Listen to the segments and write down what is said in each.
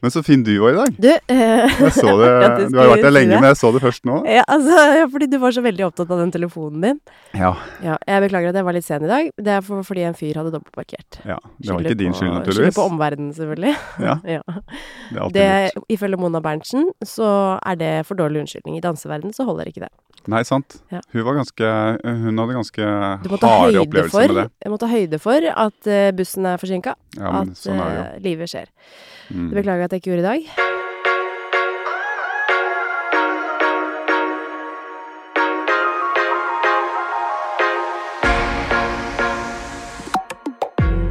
Men så fin du var i dag. Du eh, Jeg så det, Ja, Du har vært der lenge, men jeg så det først nå. ja, altså, fordi du var så veldig opptatt av den telefonen din. Ja. Ja, jeg beklager at jeg var litt sen i dag. Det er for, fordi en fyr hadde dobbeltparkert. ja. Det var Skylder ikke din skyld, naturligvis. Skylder på omverdenen, selvfølgelig. Ja, Ja. det er alltid Det, ifølge Mona Berntsen så er det for dårlig unnskyldning. I danseverden så holder ikke det. Nei, sant. Ja. Hun var ganske Hun hadde ganske harde opplevelser for, med det. jeg må ta høyde for at eh, bussen er forsinka. Ja, at sånn er det eh, livet skjer. Mm. Det beklager jeg at jeg ikke gjorde i dag.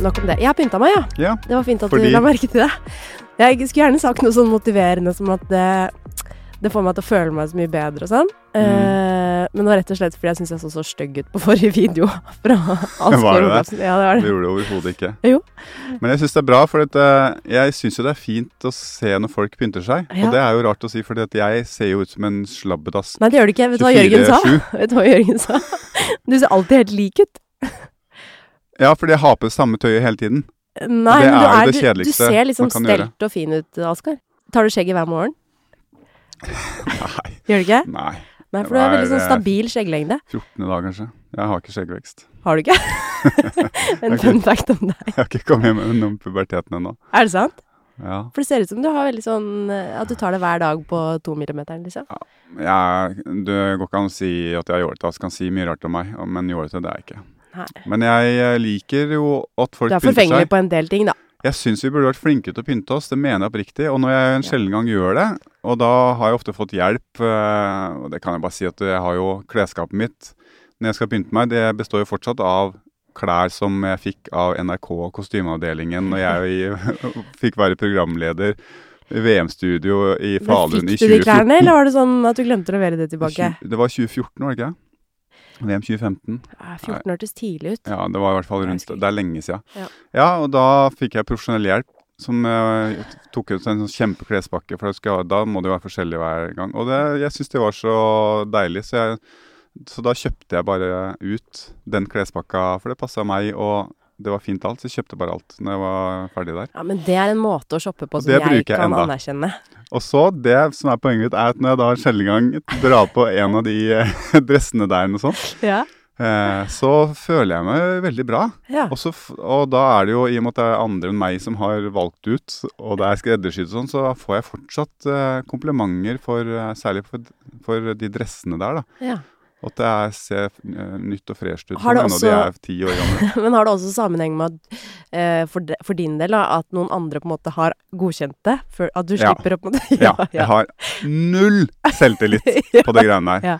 Nok om det. Jeg har pynta meg, ja. Ja, Det var fint at Fordi- du la merke til det. Jeg skulle gjerne sagt noe sånn motiverende som at det, det får meg til å føle meg så mye bedre og sånn. Mm. Uh, men det var rett og slett fordi jeg syns jeg så så stygg ut på forrige video. Fra Asgeir Var det det? Ja, det var det Du gjorde det overhodet ikke. Jo. Men jeg syns det er bra, for at, eh, jeg syns jo det er fint å se når folk pynter seg. Ja. Og det er jo rart å si, for jeg ser jo ut som en slabbedass. Nei, det gjør du ikke. Vet du hva Jørgen sa? Vet du hva Jørgen sa? Du ser alltid helt lik ut. Ja, fordi jeg har på det samme tøyet hele tiden. Nei, men du, er du, du ser liksom stelt og fin ut, Askar. Tar du skjegget hver morgen? Nei. Gjør du ikke? Nei. Nei, for du har veldig sånn stabil skjegglengde. 14. dag, kanskje. Jeg har ikke skjeggvekst. Har du ikke? en fun fact om deg. Jeg har ikke kommet hjem med noen puberteten ennå. Er det sant? Ja. For det ser ut som du har veldig sånn eh, At du tar det hver dag på to millimeteren, liksom. Jeg, det går ikke an å si at jeg er jålete. Jeg kan si mye rart om meg, men jålete det er jeg ikke. Nei. Men jeg eh, liker jo at folk Du er forfengelig på en del ting, da. Jeg syns vi burde vært flinke til å pynte oss, det mener jeg oppriktig. Og når jeg en sjelden gang gjør det, og da har jeg ofte fått hjelp eh, Og det kan jeg bare si at jeg har jo klesskapet mitt når jeg skal pynte meg, det består jo fortsatt av klær som jeg fikk av NRK kostymeavdelingen når jeg fikk være programleder i VM-studio i Falun i 2014. fikk du de klærne, eller var det sånn at du glemte å levere det tilbake? Det var 2014, var det ikke? VM 2015. 14 hørtes tidlig ut. Ja, det var i hvert fall rundt. Det er lenge siden. Ja. Ja, og da fikk jeg profesjonell hjelp. Som eh, tok ut en sånn kjempeklespakke, for skal, da må det jo være forskjellig hver gang. Og det, jeg syns det var så deilig, så, jeg, så da kjøpte jeg bare ut den klespakka, for det passa meg, og det var fint alt. Så jeg kjøpte bare alt når jeg var ferdig der. Ja, men det er en måte å shoppe på som jeg jeg kan enda. anerkjenne. Og så, det som er poenget mitt, er at når jeg da en sjelden gang drar på en av de eh, dressene der, og sånn, Ja. eh, så føler jeg meg veldig bra. ja. Og, så, og da er det jo, i og med at det er andre enn meg som har valgt ut, og det er skreddersydd og sånn, så får jeg fortsatt eh, komplimenter for, eh, særlig for, for de dressene der, da. ja. Og at det er, ser eh, nytt og fresht ut, for meg når de er ti år gamle. Men har det også sammenheng med at eh, for, de, for din del da, at noen andre på en måte har godkjent det? For at du Ja. slipper å på en måte Ja, jeg har null selvtillit på det greiene der. Ja.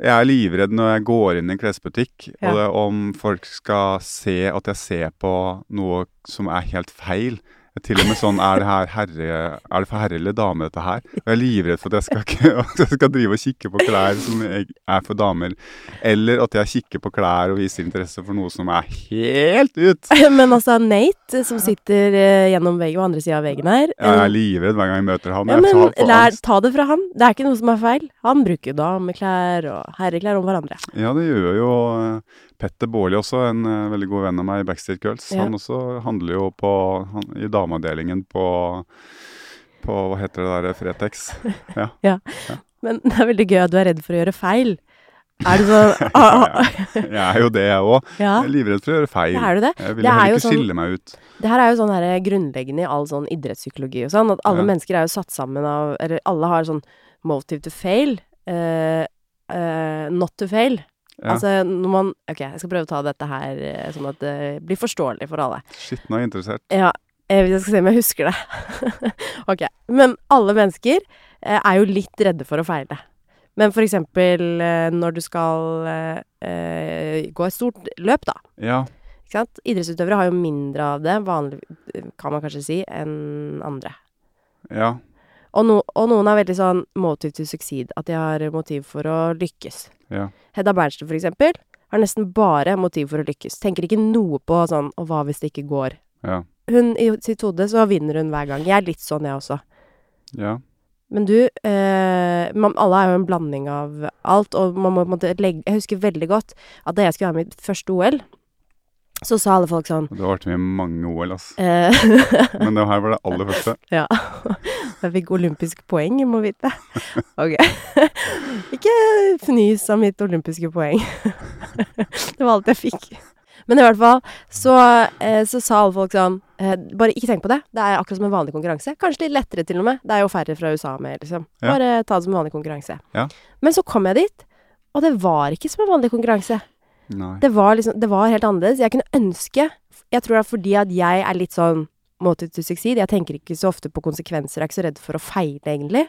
Jeg er livredd når jeg går inn i en klesbutikk, Ja. og det, om folk skal se at jeg ser på noe som er helt feil. Til og med sånn Er det her herre Er det for herre eller dame, dette her? Og jeg er livredd for at jeg skal, at jeg skal drive og kikke på klær som jeg- er for damer. Eller at jeg kikker på klær og viser interesse for noe som er helt ut. Men altså, Nate, som sitter eh, gjennom veggen på andre sida av veggen her Jeg eh, er livredd hver gang jeg møter han. ja, men lær. Ta det fra han. Det er ikke noe som er feil. Han bruker dameklær og herreklær om hverandre. Ja, det gjør jo eh, Petter Baarli også, en eh, veldig god venn av meg i Backstreet Girls. Ja. Han også handler jo på, han, i dameavdelingen på, på Hva heter det der, Fretex. Men det er veldig gøy at du er redd for å gjøre feil. Er du så ah, ah, Jeg er jo det, jeg òg. Ja, Jeg er livredd for å gjøre feil. ja, er du det? Jeg vil Det er heller ikke sånn- skille meg ut. Det her er jo sånn her grunnleggende i all sånn idrettspsykologi og sånn, at alle Ja. mennesker er jo satt sammen av Eller alle har sånn motive to fail. Uh, uh, not to fail. Ja. Altså når man Ok, jeg skal prøve å ta dette her eh, sånn at det blir forståelig for alle. Shit, nå er jeg interessert. Ja, Hvis jeg skal se om jeg husker det. ok. Men alle mennesker eh, er jo litt redde for å feile. Men for eksempel eh, når du skal eh, eh, gå et stort løp, da. Ja. Ikke sant? Idrettsutøvere har jo mindre av det, vanlig, kan man kanskje si, enn andre. Ja. Og, no, og noen er veldig sånn motive to succeed, at de har motiv for å lykkes. Ja. Hedda Berntsen, for eksempel, har nesten bare motiv for å lykkes. Tenker ikke noe på sånn 'og hva hvis det ikke går?' Ja. Hun, I sitt hode så vinner hun hver gang. Jeg er litt sånn, jeg også. Ja. Men du, eh, man, alle er jo en blanding av alt, og man må på en måte legge Jeg husker veldig godt at da jeg skulle være med i mitt første OL, så sa alle folk sånn Du har vært med i mange OL, ass. eh, Men det her var det aller første. Ja. Jeg fikk olympisk poeng, må vite. Ok. Ikke fnys av mitt olympiske poeng. Det var alt jeg fikk. Men i hvert fall så, eh, så sa alle folk sånn eh, Bare ikke tenk på det. Det er akkurat som en vanlig konkurranse. Kanskje litt lettere til og med. Det er jo færre fra USA med, liksom. Bare ta det som en vanlig konkurranse. Ja. Men så kom jeg dit, og det var ikke som en vanlig konkurranse. Det var liksom Det var helt annerledes. Jeg kunne ønske Jeg tror det er fordi at jeg er litt sånn måte to succeed. Jeg tenker ikke så ofte på konsekvenser. Jeg er ikke så redd for å feile, egentlig.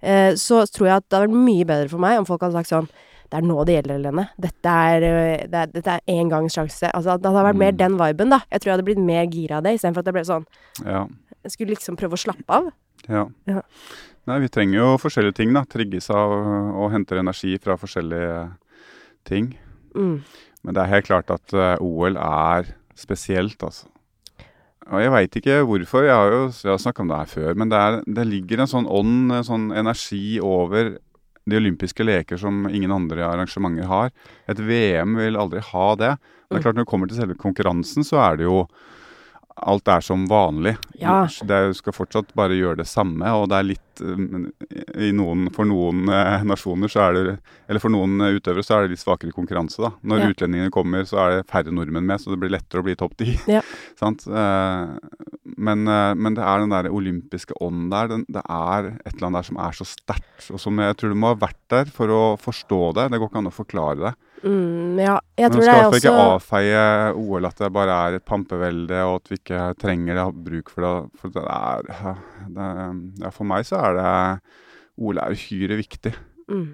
Eh, så tror jeg at det hadde vært mye bedre for meg om folk hadde sagt sånn Det er nå det gjelder, Helene. Dette er, eh, det er, dette er én gangs sjanse. Altså, det hadde vært mer Mm. den viben, da. Jeg tror jeg hadde blitt mer gira av det, istedenfor at jeg ble sånn Ja. Jeg skulle liksom prøve å slappe av. Ja. Ja. Nei, vi trenger jo forskjellige ting, da. Trigges av og henter energi fra forskjellige ting. Mm. Men det er helt klart at eh, OL er spesielt, altså. Og jeg veit ikke hvorfor, jeg har jo jeg har snakka om det her før, men det, er, det ligger en sånn ånd, en sånn energi over de olympiske leker som ingen andre arrangementer har. Et VM vil aldri ha det. Men det er klart når det kommer til selve konkurransen, så er det jo Alt er som vanlig. Ja. Det du skal fortsatt bare gjøre det samme, og det er litt eh, i noen, For noen eh, nasjoner så er det Eller for noen eh, utøvere så er det litt svakere konkurranse, da. Når Ja. utlendingene kommer, så er det færre nordmenn med, så det blir lettere å bli topp ti. Ja. Men, men det er den der olympiske ånden der. Den, det er et eller annet der som er så sterkt, og som jeg tror du må ha vært der for å forstå det. Det går ikke an å forklare det. Mm, ja, jeg Men tror du det skal i er hvert fall ikke avfeie OL at det bare er et pampevelde, og at vi ikke trenger det, har bruk for det. For det er, det ja, For meg så er det OL er uhyre viktig. mm.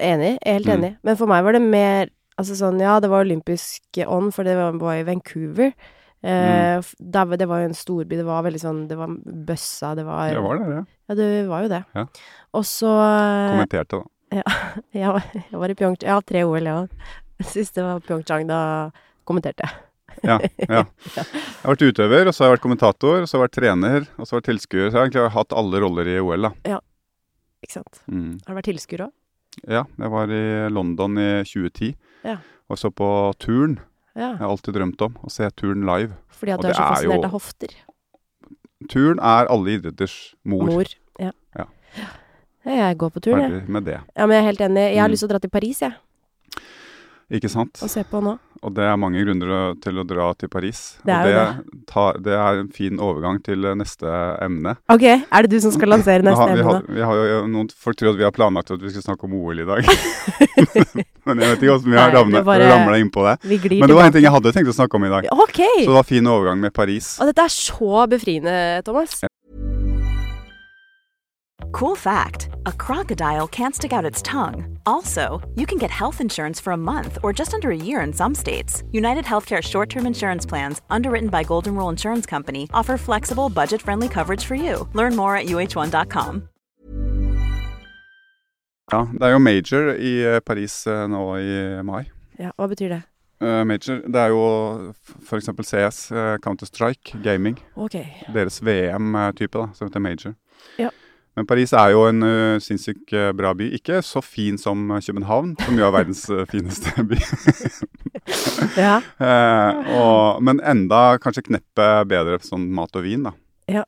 Enig. Helt enig. Mm. enig. Men for meg var det mer Altså sånn, ja, det var olympisk ånd, for det var, var i Vancouver. Eh, Mm. f- der, det var jo en storby. Det var veldig sånn Det var bøssa, det var Det var det, ja. Ja, det var jo det. Ja. Og så eh, Kommenterte, da. jeg, var, jeg var i Pyeongchang Jeg har tre OL, jeg òg. Siste var Pyeongchang. Da kommenterte jeg. Ja, ja. Jeg har vært utøver, og så har jeg vært kommentator, og så har jeg vært trener, og så har jeg vært tilskuer. Så jeg har egentlig hatt alle roller i OL, da. Ja, Ikke sant. Mm. Har du vært tilskuer òg? Ja, jeg var i London i 2010, Ja. og så på turn. Ja. Jeg har alltid drømt om å se turn live. Fordi at du er så er fascinert jo- av hofter. Turn er alle idretters mor. Mor. Ja. Ja. Jeg går på tur, jeg. Ferdig med det. Ja, men jeg er helt enig. Jeg har Mm. lyst til å dra til Paris, jeg. Ikke sant? Og se på nå. Og det er mange grunner til å dra til Paris. Det er og jo det, tar- det er en fin overgang til eh, neste emne. Ok, er det du som skal lansere neste har- vi, emne? har, vi har jo noen Folk tror at vi har planlagt at vi skal snakke om OL i dag. Men jeg vet ikke hvordan vi har ramla innpå det. Vi Men det var en ting jeg hadde tenkt å snakke om i dag. Ok! Så det var fin overgang med Paris. Og dette er så befriende, Thomas. Cool fact a crocodile can't stick out its tongue. Also, you can get health insurance for a month or just under a year in some states. United Healthcare short term insurance plans, underwritten by Golden Rule Insurance Company, offer flexible, budget friendly coverage for you. Learn more at uh1.com. Ja, det er jo major i eh, Paris eh, nå i mai. Ja, hva betyr det? Eh, major, det er jo f.eks. CS, eh, Counter-Strike, gaming. Ok. Deres VM-type, da, som heter major. Ja. Men Paris er jo en uh, sinnssykt eh, bra by. Ikke så fin som eh, København, som jo er verdens fineste by. Ja. uh, og, men enda kanskje kneppet bedre sånn mat og vin, da. Ja.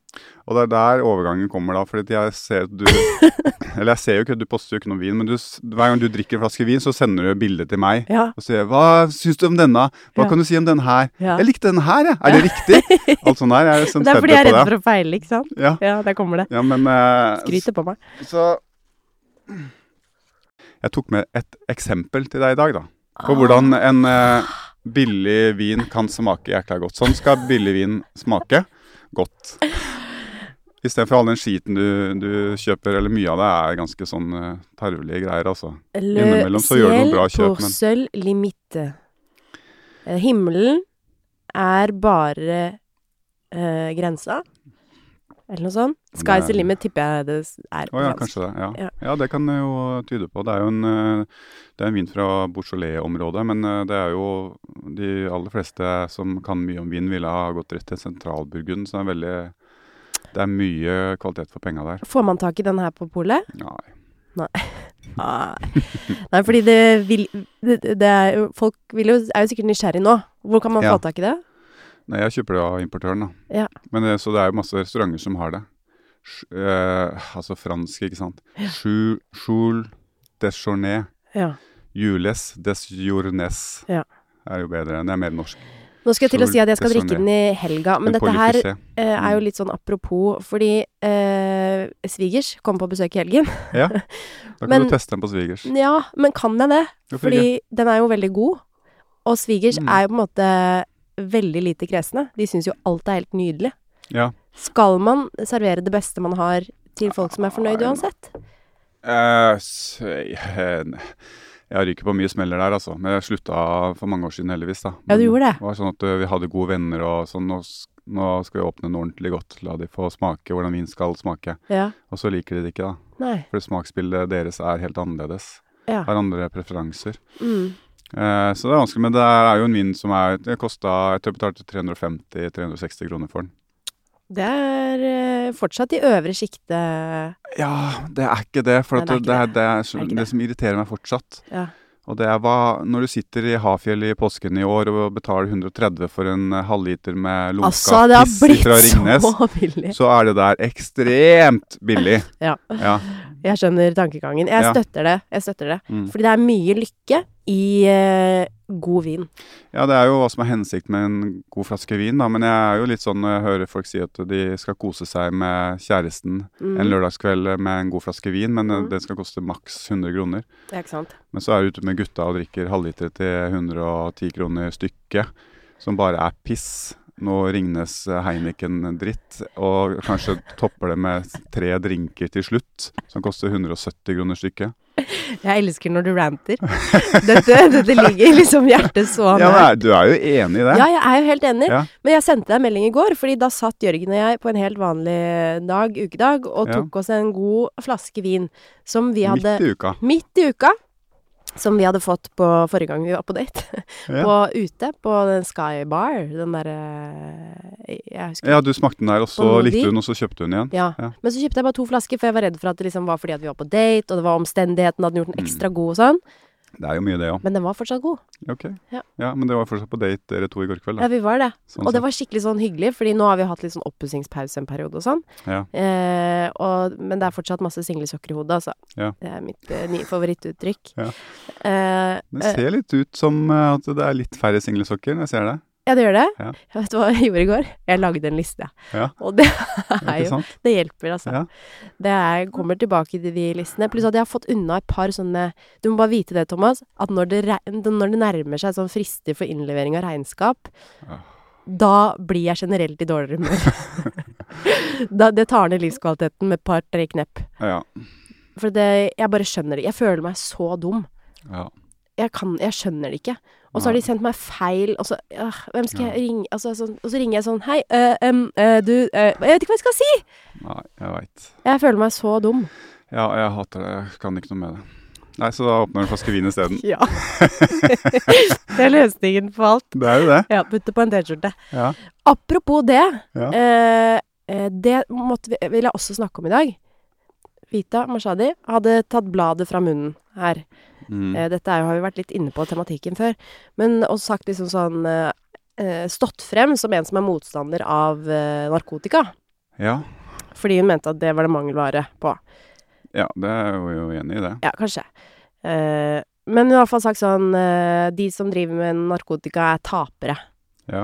Og det er der overgangen kommer, da. Fordi jeg ser at du Eller jeg ser jo ikke, du poster jo ikke noe vin, men du, hver gang du drikker en flaske vin, så sender du bilde til meg. Ja. Og sier 'Hva syns du om denne? Hva Ja. kan du si om den her?' 'Jeg likte den her, jeg. Er det riktig?' Alt sånt der. Jeg er Det er fordi jeg er redd for å feile, ikke sant? Ja. Ja, der kommer det. ja, men uh, Skryter på meg. Så Jeg tok med et eksempel til deg i dag, da. På hvordan en uh, billig vin kan smake jækla godt. Sånn skal billig vin smake godt. Istedenfor all den skiten du, du kjøper, eller mye av det er ganske sånn uh, tarvelige greier, altså. Innimellom så gjør du noe bra kjøp, men- seul limite. Eh, Himmelen er bare eh, grensa. Eller noe sånt. Sky's the limit tipper jeg det er Å på ja, kanskje det. Ja. Ja. ja, det kan det jo tyde på. Det er jo en, eh, det er en vin fra Beaujolais-området, men eh, det er jo de aller fleste som kan mye om vin, ville ha gått rett til sentralburgund, så det er veldig Det er mye kvalitet for penga der. Får man tak i den her på polet? Nei. Nei. Nei. Nei, fordi det vil det, det er Folk vil jo, er jo sikkert nysgjerrig nå. Hvor kan man Ja. få tak i det? Nei, jeg kjøper det av importøren, da. Ja. Men så det er jo masse restauranter som har det. Sj- eh, altså fransk, ikke sant. Ja. Choul des Journées. Ja. Jules des Journes Ja. er jo bedre. Det er mer norsk. Nå skal jeg til å si at jeg skal drikke den i helga, men dette her eh, er jo litt sånn apropos, fordi eh, svigers kommer på besøk i helgen. Ja. Da kan Men- du teste den på svigers. Ja, men kan jeg det? Hvorfor Fordi den er jo veldig god. Og svigers Mm. er jo på en måte veldig lite kresne. De syns jo alt er helt nydelig. Ja. Skal man servere det beste man har til folk som er fornøyd uansett? Eh, eh, jeg ryker på mye smeller der, altså. Men jeg slutta for mange år siden, heldigvis. da. Ja, du gjorde det. Det var sånn at eh, vi hadde gode venner og sånn. Nå, nå skal vi åpne den ordentlig godt. La de få smake hvordan vin skal smake. Ja. Og så liker de det ikke, da. Nei. For smaksbildet deres er helt annerledes. Ja. Har andre preferanser. Mm. Eh, så det er vanskelig. Men det er jo en vin som er Det kosta Jeg tror jeg betalte 350-360 kroner for den. Det er eh, fortsatt i øvre sjiktet. Ja, det er ikke det. For det det, er, det. er, Det er det, som irriterer meg fortsatt. Ja. Og det er hva Når du sitter i Hafjell i påsken i år og betaler 130 for en eh, halvliter med lunka Altså, det har blitt Ringnes, så billig. så er det der ekstremt billig. Ja. Ja. Jeg skjønner tankegangen. Jeg Ja. støtter det. Jeg støtter det. Mm. Fordi det er mye lykke i eh, god vin. ja, det er jo hva som er hensikt med en god flaske vin, da. Men jeg er jo litt sånn når jeg hører folk si at de skal kose seg med kjæresten Mm. en lørdagskveld med en god flaske vin, men eh, Mm. den skal koste maks 100 kroner. Ja, ikke sant? Men så er du ute med gutta og drikker halvliter til 110 kroner stykket, som bare er piss. Nå Ringnes eh, Heineken-dritt, og kanskje topper det med tre drinker til slutt, som koster 170 kroner stykket. Jeg elsker når du ranter. Dette, dette ligger liksom hjertet så Ja, men nært. er- Du er jo enig i det? Ja, jeg er jo helt enig. Ja. Men jeg sendte deg en melding i går, fordi da satt Jørgen og jeg på en helt vanlig dag, ukedag, og Ja. tok oss en god flaske vin som vi hadde Midt i uka. midt i uka. Som vi hadde fått på forrige gang vi var på date. Ja. På, ute på den Sky Bar. Den derre Jeg husker ja, du smakte den der, og så likte hun, og så kjøpte hun igjen. Ja. Ja. Men så kjøpte jeg bare to flasker, for jeg var redd for at det liksom var fordi at vi var på date, og det var omstendighetene hadde gjort den Mm. ekstra god og sånn. Det er jo mye, det òg. Men den var fortsatt god. Ok. Ja. Ja, men det var fortsatt på date dere to i går kveld, Ja, vi var det. Sånn Og det var skikkelig sånn hyggelig, fordi nå har vi hatt litt sånn oppussingspause en periode og sånn. Ja. Eh, og, men det er fortsatt masse singlesokker i hodet, altså. Ja. Det er mitt eh, nye favorittuttrykk. Ja. Eh, Det eh, ser litt ut som eh, at det er litt færre singlesokker når jeg ser det. Ja, det gjør det. Ja. Jeg vet du hva jeg gjorde i går? Jeg lagde en liste. Ja. Og det er jo? Det hjelper, altså. Ja. Det er, kommer tilbake til de listene. Pluss at jeg har fått unna et par sånne Du må bare vite det, Thomas, at når det, når det nærmer seg sånn frister for innlevering av regnskap, Ja. da blir jeg generelt i dårligere humør. det tar ned livskvaliteten med et par-tre knepp. Ja. For det, jeg bare skjønner det. Jeg føler meg så dum. ja. Jeg, kan, jeg skjønner det ikke. Og så har de sendt meg feil, og så øh, Hvem skal jeg ringe altså, sånn, Og så ringer jeg sånn Hei, øh, øh, du Jeg vet ikke hva jeg skal si! Nei, jeg veit. Jeg føler meg så dum. Ja, jeg hater det. Jeg kan ikke noe med det. Nei, så da åpner du en flaske vin isteden. Ja. det er løsningen på alt. Det er jo det. Ja, putte på en T-skjorte. Ja. Apropos det, ja. eh, eh, det vi, vil jeg også snakke om i dag. Vita Mashadi hadde tatt bladet fra munnen her. Mm. Eh, dette er, jo- har vi vært litt inne på tematikken før. Men også sagt liksom sånn eh, eh, Stått frem som en som er motstander av narkotika. ja. Fordi hun mente at det var det mangelvare på. Ja, det er hun jo enig i det. Ja, kanskje. Eh, men hun har i hvert fall sagt sånn eh, De som driver med narkotika, er tapere. Ja.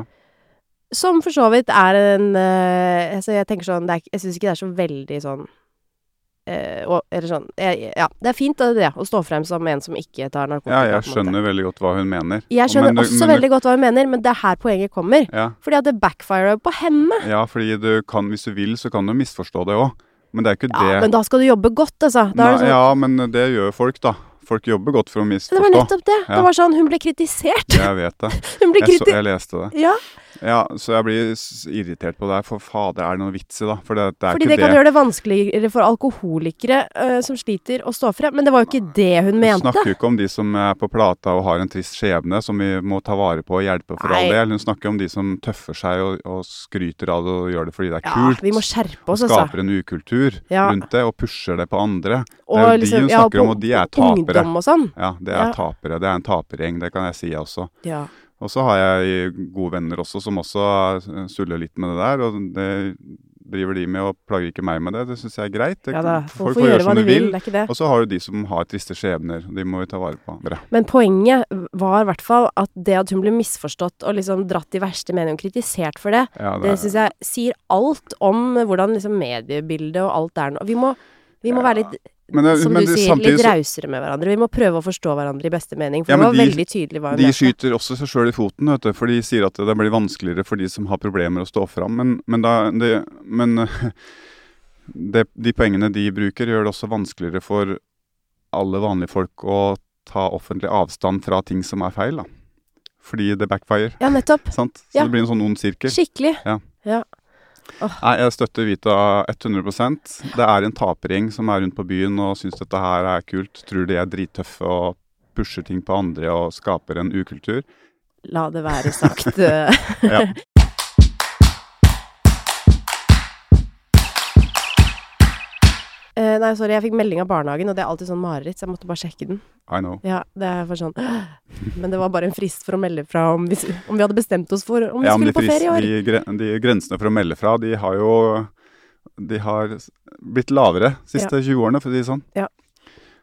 Som for så vidt er en altså Jeg tenker sånn det er, Jeg syns ikke det er så veldig sånn og, Eller sånn jeg, Ja, det er fint det, det, å stå frem som en som ikke tar narkotika. ja, jeg skjønner veldig godt hva hun mener. Jeg skjønner Men også men veldig godt hva hun mener, men det er her poenget kommer. Ja, Fordi at det backfirer på henne. ja fordi du kan, hvis du vil, så kan du misforstå det òg. Men det er ikke Ja, det men da skal du jobbe godt, altså. Nei, det, sånn, Ja, men det gjør folk, da. Folk jobber godt for å misforstå. det var nettopp det. Ja. Det var sånn, hun ble kritisert. Jeg vet det. Jeg, så, jeg leste det. ja. Ja, så jeg blir irritert på det her, for fader, er det noe vits i, da? For det, det er Fordi ikke det det. kan gjøre det vanskeligere for alkoholikere øh, som sliter å stå frem. Men det var jo ikke det hun mente. Hun snakker jo ikke om de som er på plata og har en trist skjebne, som vi må ta vare på og hjelpe for all del. Hun snakker om de som tøffer seg og, og skryter av det og gjør det fordi det er Ja, kult. vi må skjerpe og oss, altså. skaper en ukultur Ja. rundt det og pusher det på andre. Og det er jo de hun hun ja, snakker om, og de er tapere. Ungdom og sånn. Ja, det er tapere. Det er en tapergjeng, det kan jeg si også. Ja. Og så har jeg gode venner også, som også suller litt med det der. Og det driver de med og plager ikke meg med det. Det syns jeg er greit. Det, ja folk får gjøre som de vil, det det. Og så har du de som har triste skjebner. De må vi ta vare på. Bra. Men poenget var i hvert fall at det at hun ble misforstått og liksom dratt i verste mening og kritisert for det, Ja, det syns jeg sier alt om hvordan liksom mediebildet og alt er nå. Vi må, vi må Ja, være litt, Men, som men du sier, samtidig litt rausere med hverandre. Vi må prøve å forstå hverandre i beste mening. For Ja, det var de- veldig tydelig hva hun De mente. skyter også seg sjøl i foten, vet du, for de sier at det blir vanskeligere for de som har problemer å stå fram. Men, men, da, det, men det, de poengene de bruker, gjør det også vanskeligere for alle vanlige folk å ta offentlig avstand fra ting som er feil. da. Fordi det backfire. Ja, nettopp. sant? Så Ja. det blir en sånn ond sirkel. Skikkelig. Nei, jeg støtter Vita 100% Det er en tapergjeng som er rundt på byen og syns dette her er kult. Tror de er drittøffe og pusher ting på andre og skaper en ukultur. La det være sagt. Ja. Eh, nei, sorry, jeg fikk melding av barnehagen, og det er alltid sånn mareritt, så jeg måtte bare sjekke den. I know. Ja, det er for sånn Men det var bare en frist for å melde fra om vi, om vi hadde bestemt oss for om vi Ja, skulle på ferie i år. de, de grensene for å melde fra, de har jo De har blitt lavere de siste 20 årene, for å si det sånn. Ja.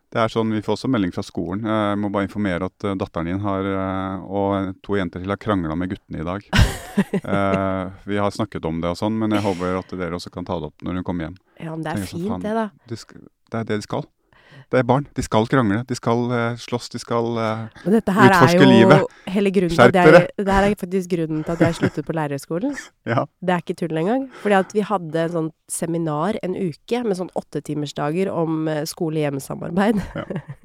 Det er sånn, Vi får også melding fra skolen. Jeg må bare informere at eh, datteren din har, eh, og to jenter til har krangla med guttene i dag. Eh, vi har snakket om det og sånn, men jeg håper at dere også kan ta det opp når hun kommer hjem. Ja, men det er tenker sånn, fint, det, da. Det, det er det de skal. Det er barn. De skal krangle. De skal eh, slåss. De skal eh, Men dette her er jo livet. hele grunnen Skjerp dere. Det her er faktisk grunnen til at jeg sluttet på lærerskolen. Ja. Det er ikke tull engang. Fordi at vi hadde en sånn seminar en uke med sånn åttetimersdager om eh, skole-hjem-samarbeid.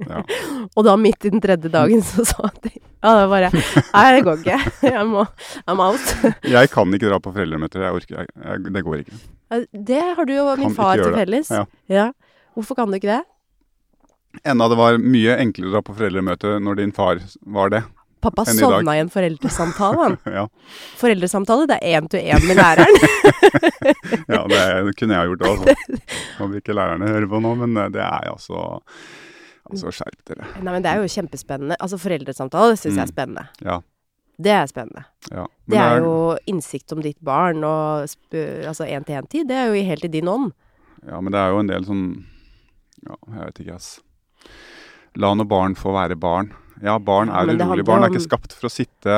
ja. Og da midt i den tredje dagen så sa de Ja, det bare Nei, det går ikke. Jeg må I'm out. Jeg kan ikke dra på foreldremøter. Jeg orker, jeg, jeg, det går ikke. Det har du og min kan far til felles. Ja. ja. Hvorfor kan du ikke det? Enda det var mye enklere å dra på foreldremøte når din far var det. Pappa sovna i en foreldresamtale, ja, Foreldresamtale, det er én til én med læreren. ja det kunne jeg gjort òg. Om ikke lærerne hører på nå, men eh, det er altså Altså, skjerp dere. Nei, men det er jo kjempespennende. Altså, foreldresamtale syns jeg er Mm. spennende. Ja. Det er spennende. ja. Men Det er jo innsikt om ditt barn og altså én-til-én-tid. Det er jo helt i din ånd. Ja, men det er jo en del sånn Ja, jeg vet ikke, ass. La nå barn få være barn. Ja, barn er ja, urolige. Barn er ikke skapt for å sitte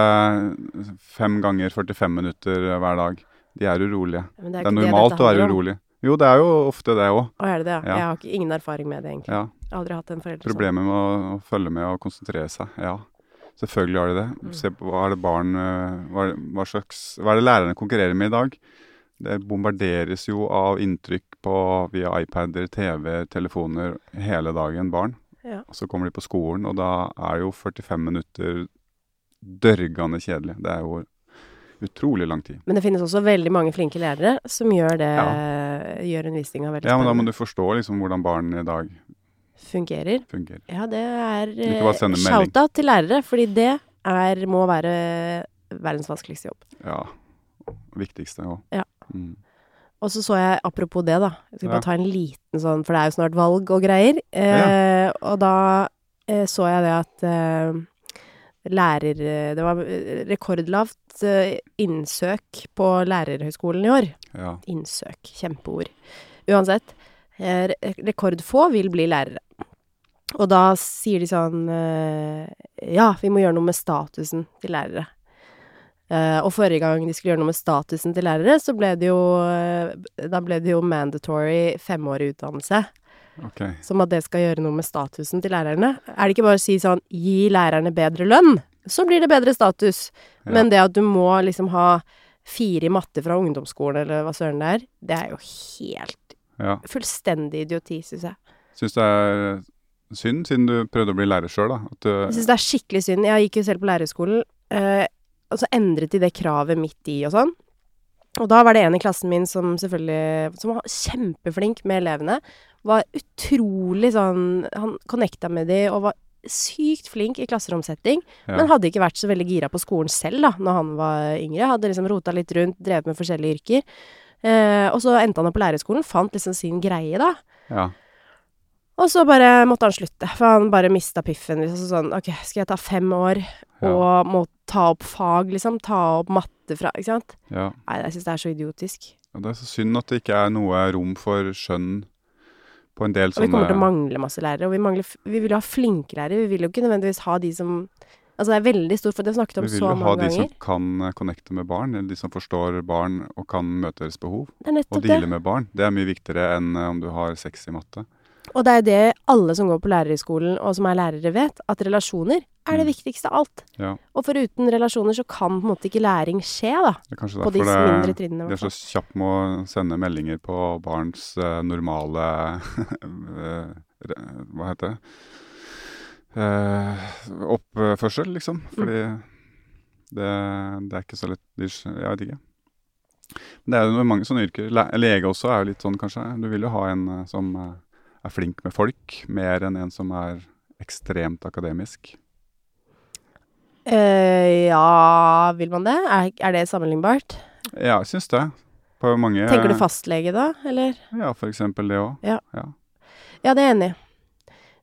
fem ganger 45 minutter hver dag. De er urolige. Ja, Det er, ikke normalt det å være urolig. Jo, det er jo ofte det òg. Å, er det det? Ja. Jeg har ikke, ingen erfaring med det, egentlig. Ja. Aldri hatt en forelder sånn. Problemet med å, å følge med og konsentrere seg. Ja, selvfølgelig har de det. Mm. Se på hva er det barn eh, hva, er- hva slags Hva er det lærerne konkurrerer med i dag? Det bombarderes jo av inntrykk på, via iPader, TV, telefoner hele dagen, barn. Ja. Og så kommer de på skolen, og da er jo 45 minutter dørgende kjedelig. Det er jo utrolig lang tid. Men det finnes også veldig mange flinke lærere som gjør det Gjør undervisninga veldig spennende. Ja, men da må du forstå liksom hvordan barn i dag Fungerer. fungerer. Ja, det er eh, shout-out til lærere, fordi det er, må være verdens vanskeligste jobb. Ja. Viktigste òg. Ja. Mm. Og så så jeg, apropos det, da Jeg skal bare ta en liten sånn, for det er jo snart valg og greier. Eh, Og da eh, så jeg det at eh, lærer... Det var rekordlavt eh, innsøk på lærerhøgskolen i år. Ja. Innsøk. Kjempeord. Uansett. Eh, rekordfå vil bli lærere. Og da sier de sånn eh, Ja, vi må gjøre noe med statusen til lærere. Eh, og forrige gang de skulle gjøre noe med statusen til lærere, så ble det jo eh, Da ble det jo mandatory femårig utdannelse. Okay. Som at det skal gjøre noe med statusen til lærerne. Er det ikke bare å si sånn Gi lærerne bedre lønn, så blir det bedre status. Ja. Men det at du må liksom ha fire i matte fra ungdomsskolen, eller hva søren det er, det er jo helt Ja. fullstendig idioti, syns jeg. Syns det er synd, siden du prøvde å bli lærer sjøl, da. At du, Jeg syns det er skikkelig synd. Jeg gikk jo selv på lærerskolen. Eh, og så endret de det kravet midt i og sånn. Og da var det en i klassen min som selvfølgelig Som var kjempeflink med elevene. Var utrolig sånn Han connecta med de og var sykt flink i klasseromsetting. Ja. Men hadde ikke vært så veldig gira på skolen selv da når han var yngre. Hadde liksom rota litt rundt, drevet med forskjellige yrker. Eh, og så endte han opp på lærerskolen, fant liksom sin greie, da. ja. Og så bare måtte han slutte, for han bare mista piffen. Liksom sånn OK, skal jeg ta fem år Ja. og må ta opp fag, liksom? Ta opp matte fra Ikke sant? ja. Nei, jeg syns det er så idiotisk. Ja, det er så synd at det ikke er noe rom for skjønn på en del Og vi kommer til å mangle masse lærere. Og vi, mangler, vi vil jo ha flinke lærere. Vi vil jo ikke nødvendigvis ha de som Altså det er veldig stort, for det har vi snakket om Vi vil jo ha mange de som kan eh, connecte med barn, eller de som forstår barn og kan møte deres behov. Og det. deale med barn. Det er mye viktigere enn eh, om du har sex i matte. Og det er det alle som går på lærerhøgskolen, og som er lærere, vet. At relasjoner er det Mm. viktigste av alt. Ja. Og foruten relasjoner så kan på en måte ikke læring skje, da. Det er kanskje På disse mindre trinnene. Det de er så kjapt med å sende meldinger på barns uh, normale eh, Hva heter det? Uh, oppførsel, liksom. Mm. Fordi det, det er ikke så lett Jeg vet ikke. Men det er jo mange sånne yrker. Le lege også er jo litt sånn, kanskje. Du vil jo ha en som er flink med folk, mer enn en som er ekstremt akademisk. Eh, ja, vil man det? Er, er det sammenlignbart? Ja, jeg syns det. På mange Tenker du fastlege da, eller? Ja, for eksempel det òg. Ja, det er jeg enig i.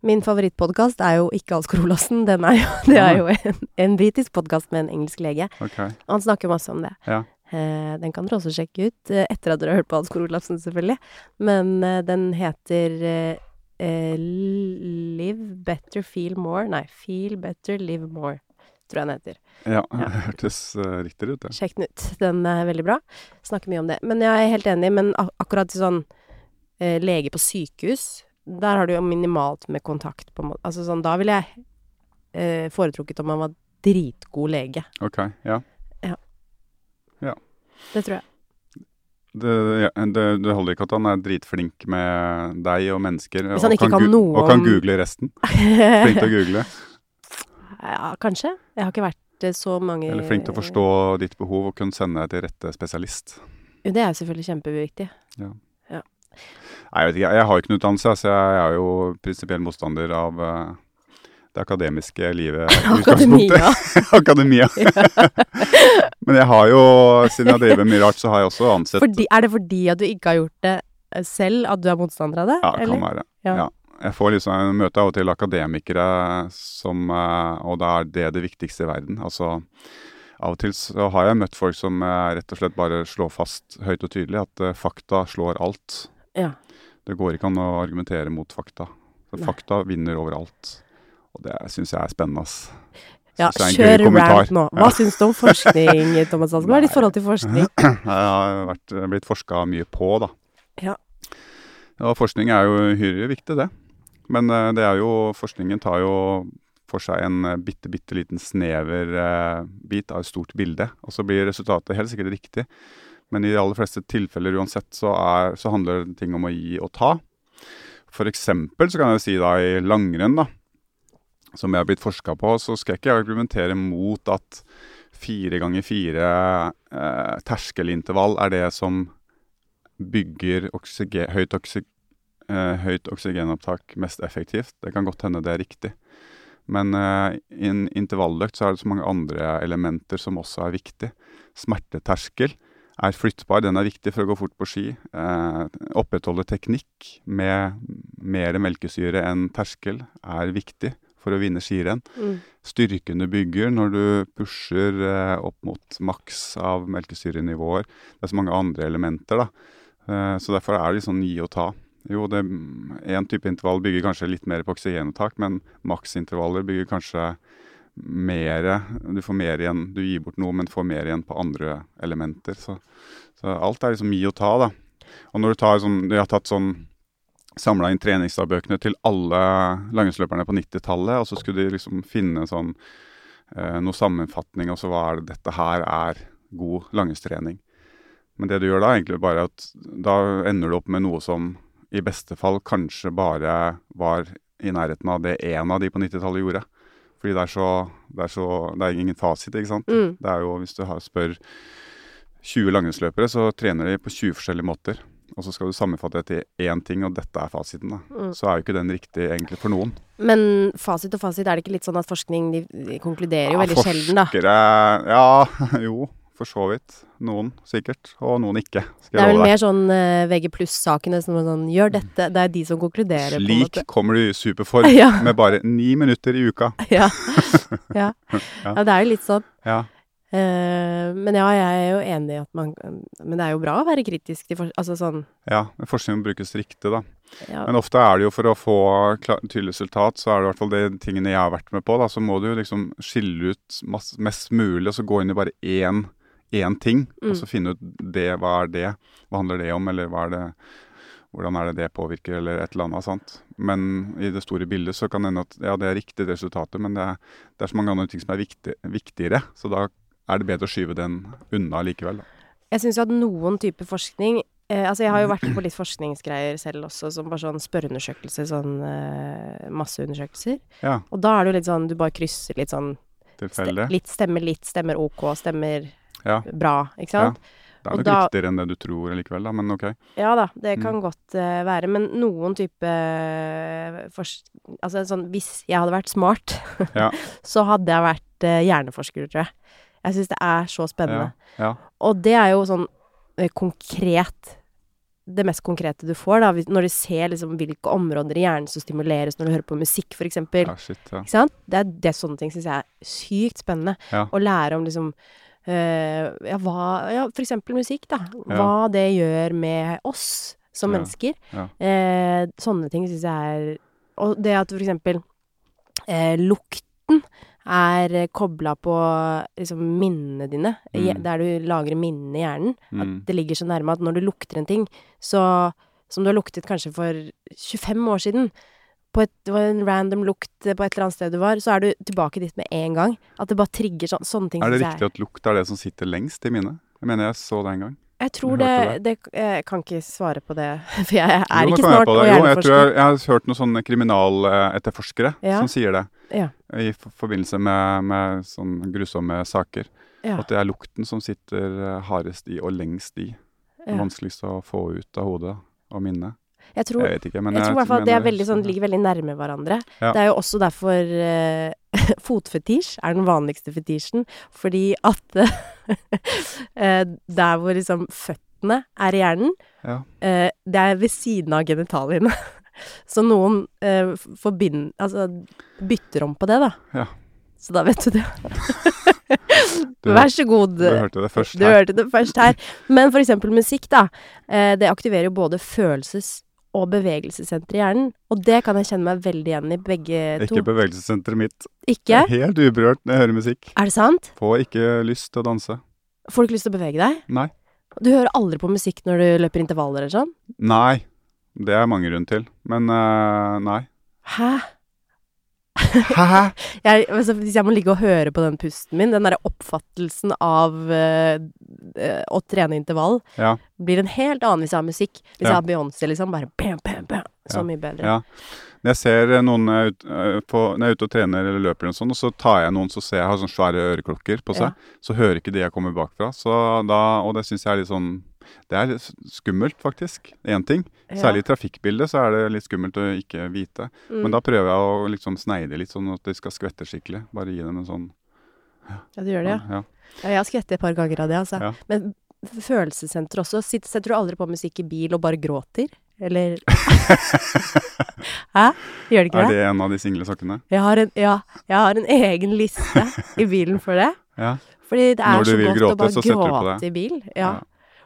Min favorittpodkast er jo Ikke Alskor Olassen. Den er jo, det er jo en, en britisk podkast med en engelsk lege. Okay. Og han snakker masse om det. Ja. Uh, den kan dere også sjekke ut, uh, etter at dere har hørt på Alskor Krolassen, selvfølgelig. Men den heter Live Better Feel More. Nei, Feel Better Live More, tror jeg den heter. Ja, Ja. hørtes uh, riktig ut, det. Sjekk den ut. Den er veldig bra. Snakker mye om det. Men jeg er helt enig, men ak akkurat til sånn eh, lege på sykehus, der har du jo minimalt med kontakt, på en måte. Altså sånn, da ville jeg eh, foretrukket om man var dritgod lege. Ok, ja. Det tror jeg. Det, ja, det, det holder ikke at han er dritflink med deg og mennesker. Hvis han ikke kan kan noe Og kan google resten. Flink til å google. Ja, kanskje. Jeg har ikke vært eh, så mange Eller flink til å forstå ditt behov og kunne sende deg til rette spesialist. Jo, det er jo selvfølgelig kjempeviktig. Ja. Nei, jeg vet ikke, jeg har ikke noen utdannelse, så jeg er jo prinsipiell motstander av eh, det akademiske livet. i Akademia. utgangspunktet. Akademia. Men jeg har jo, siden jeg driver mye rart, så har jeg også ansett Fordi, er det fordi at du ikke har gjort det selv, at du er motstander av det? Ja, det eller? kan være. Ja. Ja. Jeg får liksom møter av og til akademikere som eh, Og da er det det viktigste i verden. Altså av og til så har jeg møtt folk som eh, rett og slett bare slår fast høyt og tydelig at eh, fakta slår alt. Ja. Det går ikke an å argumentere mot fakta. For Nei. fakta vinner overalt. Og det syns jeg er spennende, ass. Ja, kjør rant nå. Hva syns du om forskning, Thomas Hansen? Hva er ditt forhold til forskning? Jeg har vært, blitt forska mye på, da. Ja. Og forskning er jo uhyre viktig, det. Men eh, det er jo, forskningen tar jo for seg en eh, bitte, bitte liten snever eh, bit av et stort bilde. Og så blir resultatet helt sikkert riktig. Men i de aller fleste tilfeller uansett så, er, så handler ting om å gi og ta. For eksempel så kan jeg si da i langrenn, da, som jeg har blitt forska på, så skal jeg ikke argumentere mot at fire ganger fire eh, terskelintervall er det som bygger oksygen, høyt, oksy, eh, høyt oksygenopptak mest effektivt. Det kan godt hende det er riktig. Men eh, i en intervalløkt så er det så mange andre elementer som også er viktig. Smerteterskel er flyttbar, den er viktig for å gå fort på ski. Eh, opprettholde teknikk med mer melkesyre enn terskel er viktig for å vinne skirenn. Mm. Styrken du bygger når du pusher eh, opp mot maks av melkesyrenivåer. Det er så mange andre elementer, da. Eh, så derfor er det sånn gi og ta. Jo, én type intervall bygger kanskje litt mer på oksygenopptak, men maksintervaller bygger kanskje mer Du får mer igjen. Du gir bort noe, men får mer igjen på andre elementer. Så, så alt er liksom gi og ta, da. Og når du tar sånn De har tatt sånn Samla inn treningsdagbøkene til alle langrennsløperne på 90-tallet, og så skulle de liksom finne sånn eh, noe sammenfatning, og så hva er det dette her er god langrennstrening. Men det du gjør da, egentlig bare at da ender du opp med noe som i beste fall kanskje bare var i nærheten av det én av de på 90-tallet gjorde. Fordi det er så Det er, så, det er ingen fasit, ikke sant. Mm. Det er jo, Hvis du har, spør 20 langrennsløpere, så trener de på 20 forskjellige måter. Og så skal du sammenfatte det til én ting, og dette er fasiten. da. Mm. Så er jo ikke den riktig egentlig for noen. Men fasit og fasit, er det ikke litt sånn at forskning de, de konkluderer jo veldig sjelden, da? Forskere Ja, jo. For så vidt. Noen sikkert, og noen ikke. Det er vel mer sånn uh, VG pluss-sakene som er sånn Gjør dette. Det er de som konkluderer, Slik kommer du i superform Ja. med bare ni minutter i uka. Ja. ja. ja, det er jo litt sånn. Ja. Uh, men ja, jeg er jo enig i at man Men det er jo bra å være kritisk til for, Altså sånn ja. Men forskning brukes riktig, da. ja, Men ofte er det jo for å få tydelig resultat, så er det i hvert fall de tingene jeg har vært med på, da, så må du jo liksom skille ut mass, mest mulig, og så gå inn i bare én, én ting, Mm. og så finne ut det, hva er det, hva handler det om, eller hva er det hvordan er det det påvirker, eller et eller annet. sant? Men i det store bildet så kan det hende at ja, det er riktig resultatet, men det er, det er så mange andre ting som er viktig, viktigere. Så da er det bedre å skyve den unna likevel. Da. Jeg syns jo at noen type forskning eh, Altså, jeg har jo vært på litt forskningsgreier selv også, som bare sånn spørreundersøkelse, sånn eh, masseundersøkelser. Ja, Og da er det jo litt sånn Du bare krysser litt sånn ste. Litt stemmer litt, stemmer ok, stemmer Ja, bra, ikke sant? det er nok da- riktigere enn det du tror likevel, da, men ok. Ja da, det kan Mm. godt uh, være. Men noen type uh, forsk... Altså sånn Hvis jeg hadde vært smart, Ja. så hadde jeg vært uh, hjerneforsker, tror jeg. Jeg syns det er så spennende. Ja, Og det er jo sånn konkret Det mest konkrete du får, da, når du ser liksom hvilke områder i hjernen som stimuleres når du hører på musikk, eksempel. ja, shit, ja. Ikke sant? Det er, det er sånne ting syns jeg er sykt spennende. Ja. Å lære om liksom ja, hva Ja, for eksempel musikk, da. Hva det gjør med oss som mennesker. Eh, sånne ting syns jeg er Og det at for eksempel eh, lukten er kobla på liksom minnene dine, Mm. der du lagrer minnene i hjernen. Mm. At det ligger så nærme at når du lukter en ting, så Som du har luktet kanskje for 25 år siden, på et, det var en random lukt på et eller annet sted du var, så er du tilbake dit med en gang. At det bare trigger sånn, sånne ting. Er det riktig at lukt er det som sitter lengst i minnet? Jeg mener jeg så det en gang. Jeg tror det, det Jeg kan ikke svare på det, for jeg er Jo, ikke snart og det. Jo, jeg, tror jeg, jeg har hørt noen sånne kriminaletterforskere Ja. som sier det. Ja. I forbindelse med, med sånne grusomme saker. Ja. At det er lukten som sitter eh, hardest i og lengst i. Ja. Vanskeligst å få ut av hodet og minnet. Jeg tror, Jeg ikke, jeg jeg tror i hvert fall at det er veldig sånn, ligger veldig nærme hverandre. Ja. Det er jo også derfor uh, fotfetisj er den vanligste fetisjen. Fordi at uh, der hvor liksom føttene er i hjernen, Ja. uh, det er ved siden av genitaliene. Så noen uh, forbind... Altså bytter om på det, da. Ja. Så da vet du det. Du, Vær så god. du hørte det først Du her. hørte det først her. Men for eksempel musikk, da. Det aktiverer jo både følelses- og bevegelsessenter i hjernen. Og det kan jeg kjenne meg veldig igjen i, begge to. Ikke bevegelsessenteret mitt. Ikke? Jeg er helt uberørt når jeg hører musikk. Er det sant? Får ikke lyst til å danse. Får du ikke lyst til å bevege deg? Nei. Du hører aldri på musikk når du løper intervaller eller sånn? Nei. Det er mange grunn til. Men uh, nei. Hæ? Hæ? Jeg, altså, hvis jeg må ligge og høre på den pusten min, den derre oppfattelsen av eh, eh, å trene intervall, Ja. blir en helt annen hvis jeg har musikk. Hvis Ja. jeg har Beyoncé, liksom, bare bam, bam, bam. Så Ja. mye bedre. Ja. Når jeg ser noen eh, ut, eh, på, når jeg er ute og trener eller løper, og sånn, og så tar jeg noen så ser jeg har sånne svære øreklokker på seg, så hører ikke de jeg kommer bakfra. Så da, og det syns jeg er litt sånn Det er skummelt, faktisk. Én ting. Særlig i trafikkbildet så er det litt skummelt å ikke vite. Mm. Men da prøver jeg å liksom sneide litt, sånn at de skal skvette skikkelig. Bare gi dem en sånn Ja, du gjør det, ja. ja. Ja, jeg har skvettet et par ganger av det, altså. Ja. Men følelsessenter også. Setter du aldri på musikk i bil og bare gråter? Eller Hæ? Gjør det ikke det? Er det? det en av de single sokkene? Jeg har en, ja, jeg har en egen liste i bilen for det. Ja. Fordi det er så godt å bare gråte i bil. Ja.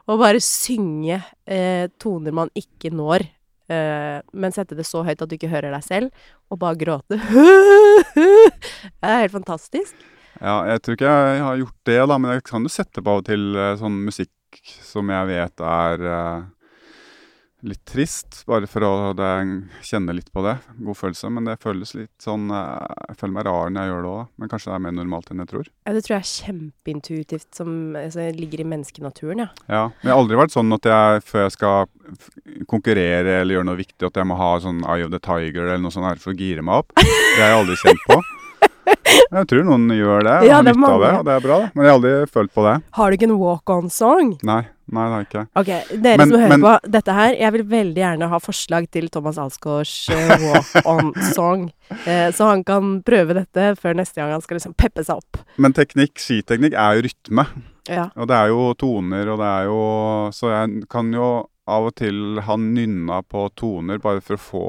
Og bare synge eh, toner man ikke når. Eh, men sette det så høyt at du ikke hører deg selv, og bare gråte. det er helt fantastisk. Ja, jeg tror ikke jeg har gjort det, da, men jeg kan jo sette på av og til eh, sånn musikk som jeg vet er eh, litt trist, bare for å det, kjenne litt på det. God følelse. Men det føles litt sånn eh, Jeg føler meg rar når jeg gjør det òg, men kanskje det er mer normalt enn jeg tror. Ja, det tror jeg er kjempeintuitivt, som altså, ligger i menneskenaturen, ja. Ja, Men jeg har aldri vært sånn at jeg før jeg skal konkurrere eller gjøre noe viktig, at jeg må ha sånn Eye of the Tiger eller noe sånt her for å gire meg opp. Det har jeg aldri kjent på. Jeg tror noen gjør det, og Ja, har det av det, og det er bra. Men jeg har aldri følt på det. Har du ikke en walk-on-song? Nei, nei, det har jeg ikke. Ok, dere Men- som hører men- på dette her, jeg vil veldig gjerne ha forslag til Thomas Alsgaards eh, walk-on-song. Eh, så han kan prøve dette før neste gang han skal liksom peppe seg opp. Men teknikk, skiteknikk er jo rytme. Ja. Og det er jo toner, og det er jo Så jeg kan jo av og til han nynna på toner bare for å få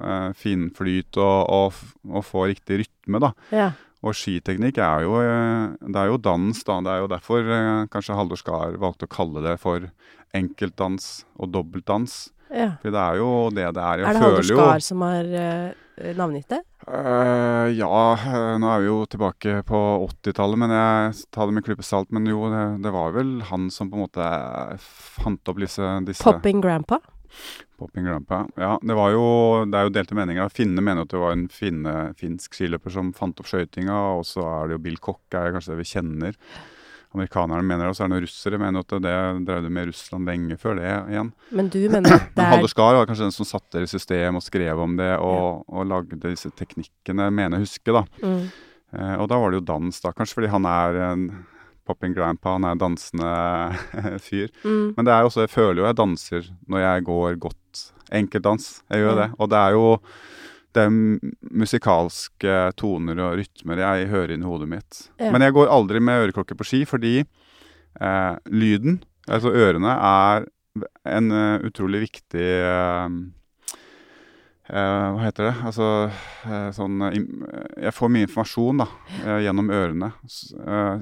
eh, finflyt og, og, og få riktig rytme, da. ja. Og skiteknikk er jo, eh, det er jo dans, da. Det er jo derfor eh, kanskje Haldor Skar valgte å kalle det for enkeltdans og dobbeltdans. ja. For det er jo det det er. Jeg Er det Haldor Skar som har uh, navngitt det? Eh, ja, eh, nå er vi jo tilbake på 80-tallet, men jeg tar det med klype salt. Men jo, det, det var vel han som på en måte fant opp disse, disse Popping Grandpa? Popping Grandpa. Ja, det var jo Det er jo delte meninger. Finne mener at det var en finne, finsk skiløper som fant opp skøytinga, og så er det jo Bill Cock, er kanskje det vi kjenner. Amerikanerne mener det, og så er det noen russere mener at det dreide med Russland lenge før det igjen. Men du mener at det er Haldor Skar var kanskje den som satte det i system og skrev om det, og, og lagde disse teknikkene, mener jeg huske, da. mm. Eh, og da var det jo dans, da. Kanskje fordi han er en popping grandpa, han er en dansende fyr. Mm. Men det er også, jeg føler jo jeg danser når jeg går godt enkeltdans. Jeg gjør mm. det. Og det er jo det er musikalske toner og rytmer jeg hører inn i hodet mitt. Ja. Men jeg går aldri med øreklokke på ski fordi eh, lyden, altså ørene, er en uh, utrolig viktig uh, uh, Hva heter det? Altså sånn Jeg får mye informasjon da, gjennom ørene.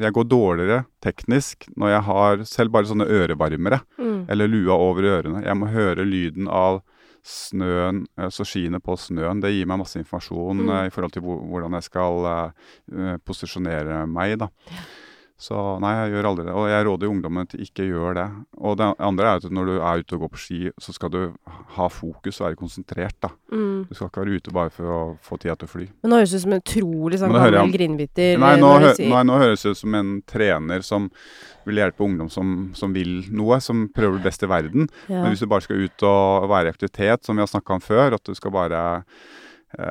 Jeg går dårligere teknisk når jeg har selv bare sånne ørevarmere Mm. eller lua over ørene. Jeg må høre lyden av snøen, eh, så skiene på snøen. Det gir meg masse informasjon Mm. eh, i forhold til hvordan jeg skal eh, posisjonere meg, da. Så nei, jeg gjør aldri det. Og jeg råder ungdommen til ikke gjør det. Og det andre er at når du er ute og går på ski, så skal du ha fokus og være konsentrert, da. Mm. Du skal ikke være ute bare for å få tida til å fly. Men nå høres det ut som en utrolig sånn gammel jeg- grinebiter. Nei, eh, nå, hø nei, nå høres det ut som en trener som vil hjelpe ungdom som, som vil noe, som prøver det beste i verden. ja. Men hvis du bare skal ut og være i aktivitet, som vi har snakka om før, at du skal bare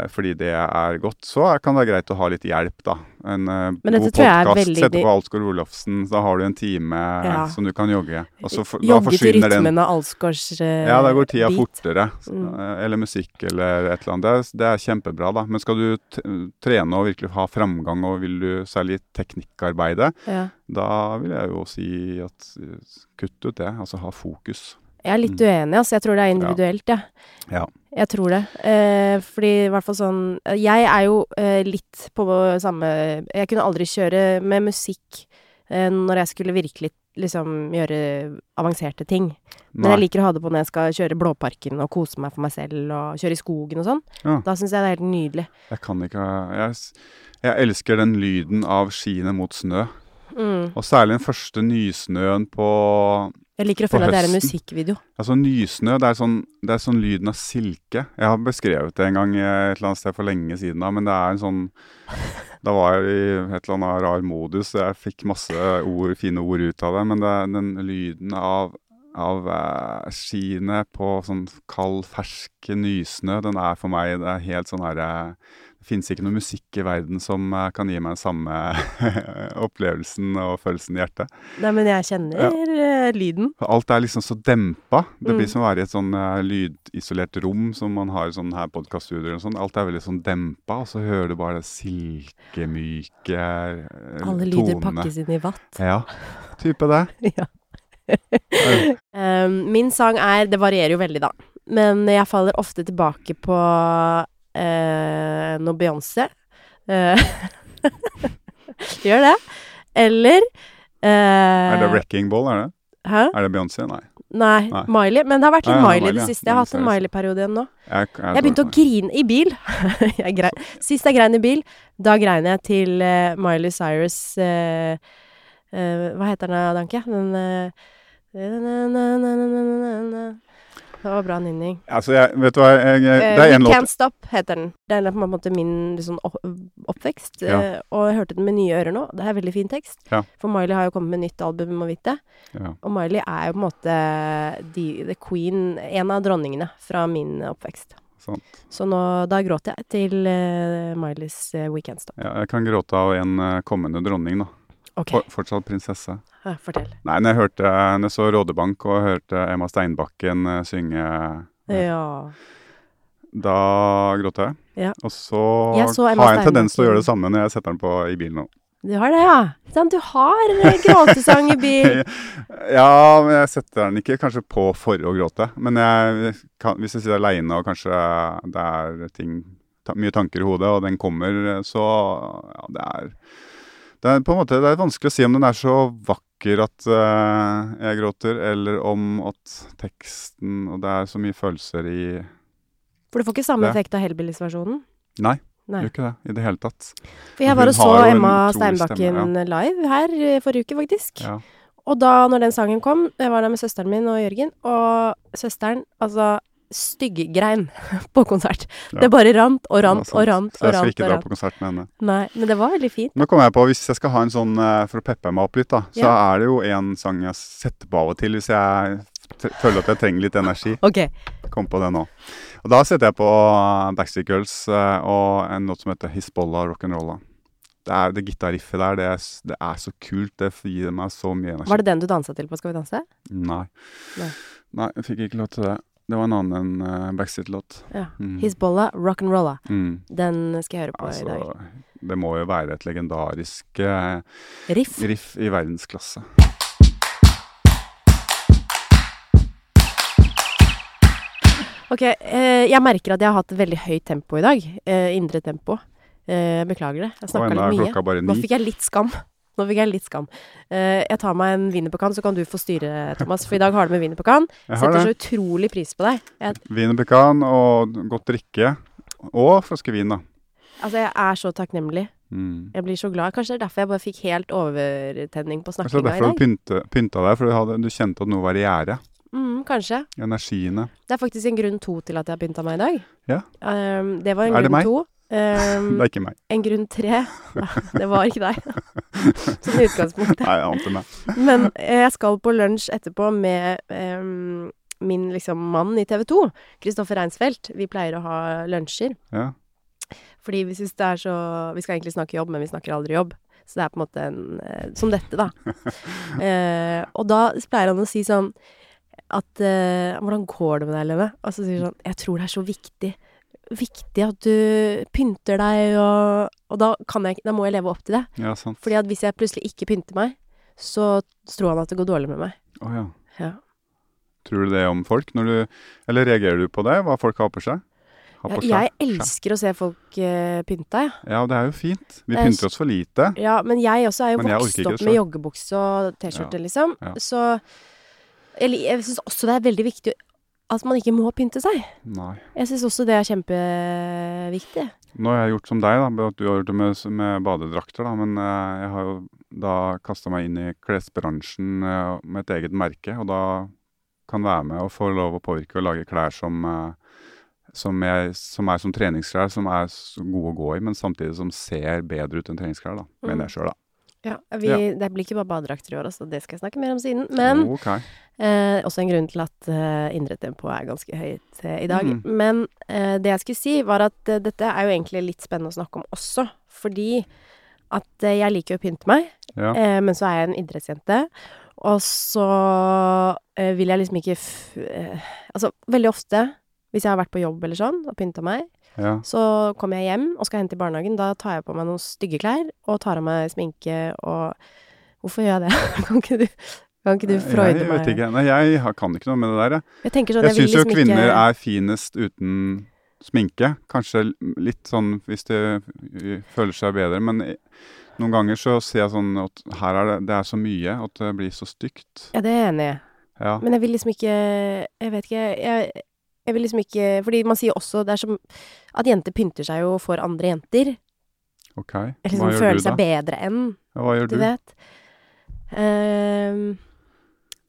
fordi det er godt, så kan det være greit å ha litt hjelp, da. En eh, god podkast. veldig Sette på Alsgaard Olofsen, da har du en time Ja. som du kan jogge. Og så for, da Jogge til forsvinner den rytmen av Alsgaards uh, Ja, da går tida bit. fortere. Mm. Eh, Eller musikk eller et eller annet. Det det er kjempebra, da. Men skal du trene og virkelig ha framgang, og vil du særlig teknikkarbeide, Ja. da vil jeg jo si at eh, kutt ut det. Altså ha fokus. Jeg er litt uenig, altså. Jeg tror det er individuelt, jeg. Ja. Ja. Jeg tror det. Eh, fordi i hvert fall sånn Jeg er jo eh, litt på samme Jeg kunne aldri kjøre med musikk eh, når jeg skulle virkelig liksom gjøre avanserte ting. Men jeg liker å ha det på når jeg skal kjøre Blåparken og kose meg for meg selv og kjøre i skogen og sånn. Ja. Da syns jeg det er helt nydelig. Jeg kan ikke jeg, jeg elsker den lyden av skiene mot snø. Mm. Og særlig den første nysnøen på Jeg liker å føle at det er en musikkvideo. Altså nysnø, det er, sånn, det er sånn lyden av silke. Jeg har beskrevet det en gang eh, et eller annet sted for lenge siden, da, men det er en sånn Da var jeg i et eller annet rar modus, jeg fikk masse ord, fine ord ut av det. Men det den lyden av, av eh, skiene på sånn kald, fersk nysnø, den er for meg Det er helt sånn herre Det fins ikke noe musikk i verden som eh, kan gi meg den samme opplevelsen og følelsen i hjertet. Nei, men jeg kjenner ja. lyden. Alt er liksom så dempa. Det Mm. blir som å være i et sånn eh, lydisolert rom som man har i sånn her podkaststudioer og sånn. Alt er veldig sånn dempa, og så hører du bare det silkemyke tonene. Alle lyder tonene. pakkes inn i vatt. Ja, type det. ja. Eh, Um, min sang er Det varierer jo veldig, da. Men jeg faller ofte tilbake på eh, noe Beyoncé. Eh, gjør det. Eller eh, Er det Wrecking Ball, er det? Hæ? Er det Beyoncé? Nei. Nei, Nei. Miley. Men det har vært litt Nei, Miley i det siste. Jeg har hatt en Miley-periode igjen nå. Jeg, jeg, Jeg begynte å grine i bil. jeg. Sist jeg grein i bil, da grein jeg til uh, Miley Cyrus uh, uh, Hva heter den, da, Danke? Den eh, Det var bra nynning. Altså, jeg, vet du hva, jeg, jeg, Eh, det er We en låt Can't Stop heter den. Det er på en måte min liksom, oppvekst. Ja. eh, og jeg hørte den med nye ører nå. Det er veldig fin tekst. Ja. For Miley har jo kommet med nytt album, må vite. ja. Og Miley er jo på en måte the, the queen, en av dronningene fra min oppvekst. sant. Så nå, da gråt jeg til uh, Miley's uh, Weekend Stop. Ja, jeg kan gråte av en uh, kommende dronning, da. Okay. For, fortsatt prinsesse. Fortell. Nei, når jeg hørte når jeg så Rådebank og hørte Emma Steinbakken eh, synge, Ja. da gråt jeg. Ja. Og så Jeg så har jeg en tendens til å gjøre det samme når jeg setter den på i bilen nå. Du har det, ja? Sånn, du har eh, gråtesang i bil. Ja, men jeg setter den ikke kanskje på for å gråte. Men jeg kan, hvis jeg sitter aleine og kanskje det er ting, ta, mye tanker i hodet, og den kommer, så ja, det er det er på en måte det er vanskelig å si om den er så vakker at uh, jeg gråter, eller om at teksten Og det er så mye følelser i For du får ikke samme Det. effekt av Hellbillies-versjonen? Nei, Nei. gjør ikke det i det hele tatt. For jeg var og så Emma Steinbakken stemme, live her eh, forrige uke, faktisk. Ja. Og da når den sangen kom, jeg var der med søsteren min og Jørgen, og søsteren altså styggegrein på konsert. Ja. Det bare rant og rant og rant Så jeg skal ikke dra på konsert med henne. Nei, men det var veldig fint. Nå kommer jeg på, hvis jeg skal ha en sånn eh, for å peppe meg opp litt, da, så Ja. er det jo en sang jeg setter på av og til hvis jeg føler at jeg trenger litt energi. Ok. Kom på det nå. Og da setter jeg på Backstreet Girls eh, og en låt som heter Hisbollah Rock'n'Rolla. Det er det gitarriffet der, det er, det er så kult. Det gir meg så mye energi. Var det den du dansa til på Skal vi danse? Nei. Nei. Nei, jeg fikk ikke lov til det. Det var en annen uh, Backstreet-låt. Ja. Mm. Hizbollah, rock'n'rolla. Mm. Den skal jeg høre på i Altså, dag. det må jo være et legendarisk eh, Riff. riff i verdensklasse. Ok, eh, jeg merker at jeg har hatt veldig høyt tempo i dag. Eh, indre tempo. Eh, beklager det. Jeg snakka litt mye. Nå fikk jeg litt skam. Nå fikk jeg litt skam. Eh, jeg tar meg en wienerpekan, så kan du få styre, Thomas. For i dag har du med har Setter det. så utrolig pris på deg. Jeg, og godt drikke. Og flaske vin, da. altså, jeg er så takknemlig. Mm. Jeg blir så glad. Kanskje det er derfor jeg bare fikk helt overtenning på Kanskje det snakkinga er i derfor du pynte, pynta deg, for du, hadde, du kjente at noe var i gjære. Mm, kanskje. Energiene. Det er faktisk en grunn to til at jeg har pynta meg i dag. Ja. Um, det var en Er det grunn to. Um, Det er ikke meg. en grunn tre. det var ikke deg. Sånn i utgangspunktet. Nei, ante meg. Men eh, jeg skal på lunsj etterpå med um, min liksom mann i TV 2, Kristoffer Reinsfeldt. Vi pleier å ha lunsjer. Ja. Fordi vi syns det er så Vi skal egentlig snakke jobb, men vi snakker aldri jobb. Så det er på en måte en eh, Som dette, da. uh, og da pleier han å si sånn at uh, Hvordan går det med deg, Lene? Og så sier han sånn Jeg tror det er så viktig. Viktig at du pynter deg, og, og da, kan jeg, da må jeg leve opp til det. ja, sant. Fordi at hvis jeg plutselig ikke pynter meg, så tror han at det går dårlig med meg. Å ja. Ja. Tror du det om folk? Når du, eller reagerer du på det? Hva folk har på seg? På Jeg elsker å se folk uh, pynta, jeg. Ja, det er jo fint. Vi er pynter oss for lite. Ja, men jeg også er jo vokst opp med joggebukse og T-skjorte, Ja. liksom. Ja. Så Eller jeg syns også det er veldig viktig at man ikke må pynte seg. Nei. Jeg syns også det er kjempeviktig. Nå har jeg gjort som deg, da, at du har gjort det med, med badedrakter. da, Men eh, jeg har jo da kasta meg inn i klesbransjen eh, med et eget merke. Og da kan være med og få lov å påvirke og lage klær som, eh, som, jeg, som er som treningsklær, som er gode å gå i, men samtidig som ser bedre ut enn treningsklær. da, Mm. Mener jeg sjøl, da. Ja, vi, Ja. Det blir ikke bare badedrakter i år, altså. Det skal jeg snakke mer om siden. Men okay. Eh, også en grunn til at eh, indretempoet er ganske høyt eh, i dag. Mm. Men eh, det jeg skulle si, var at eh, dette er jo egentlig litt spennende å snakke om også. Fordi at eh, jeg liker å pynte meg, Ja. eh, men så er jeg en idrettsjente. Og så vil jeg liksom ikke f Altså, veldig ofte, hvis jeg har vært på jobb eller sånn, og pynta meg, ja. så kommer jeg hjem og skal hente i barnehagen. Da tar jeg på meg noen stygge klær og tar av meg sminke og Hvorfor gjør jeg det? kan ikke du, kan ikke du freude jeg meg? vet ikke. Nei, jeg kan ikke noe med det der. Jeg, Jeg sånn, jeg jeg syns jo liksom kvinner ikke er finest uten sminke. Kanskje litt sånn hvis de føler seg bedre, men noen ganger så ser jeg sånn at her er det, det er så mye at det blir så stygt. Ja, det er jeg enig i. Ja. Men jeg vil liksom ikke Jeg vet ikke. Jeg, jeg vil liksom ikke Fordi man sier også Det er som at jenter pynter seg jo for andre jenter. Ok. Hva Eller liksom gjør føler du seg bedre enn, Ja, hva gjør du du? vet. Ehm,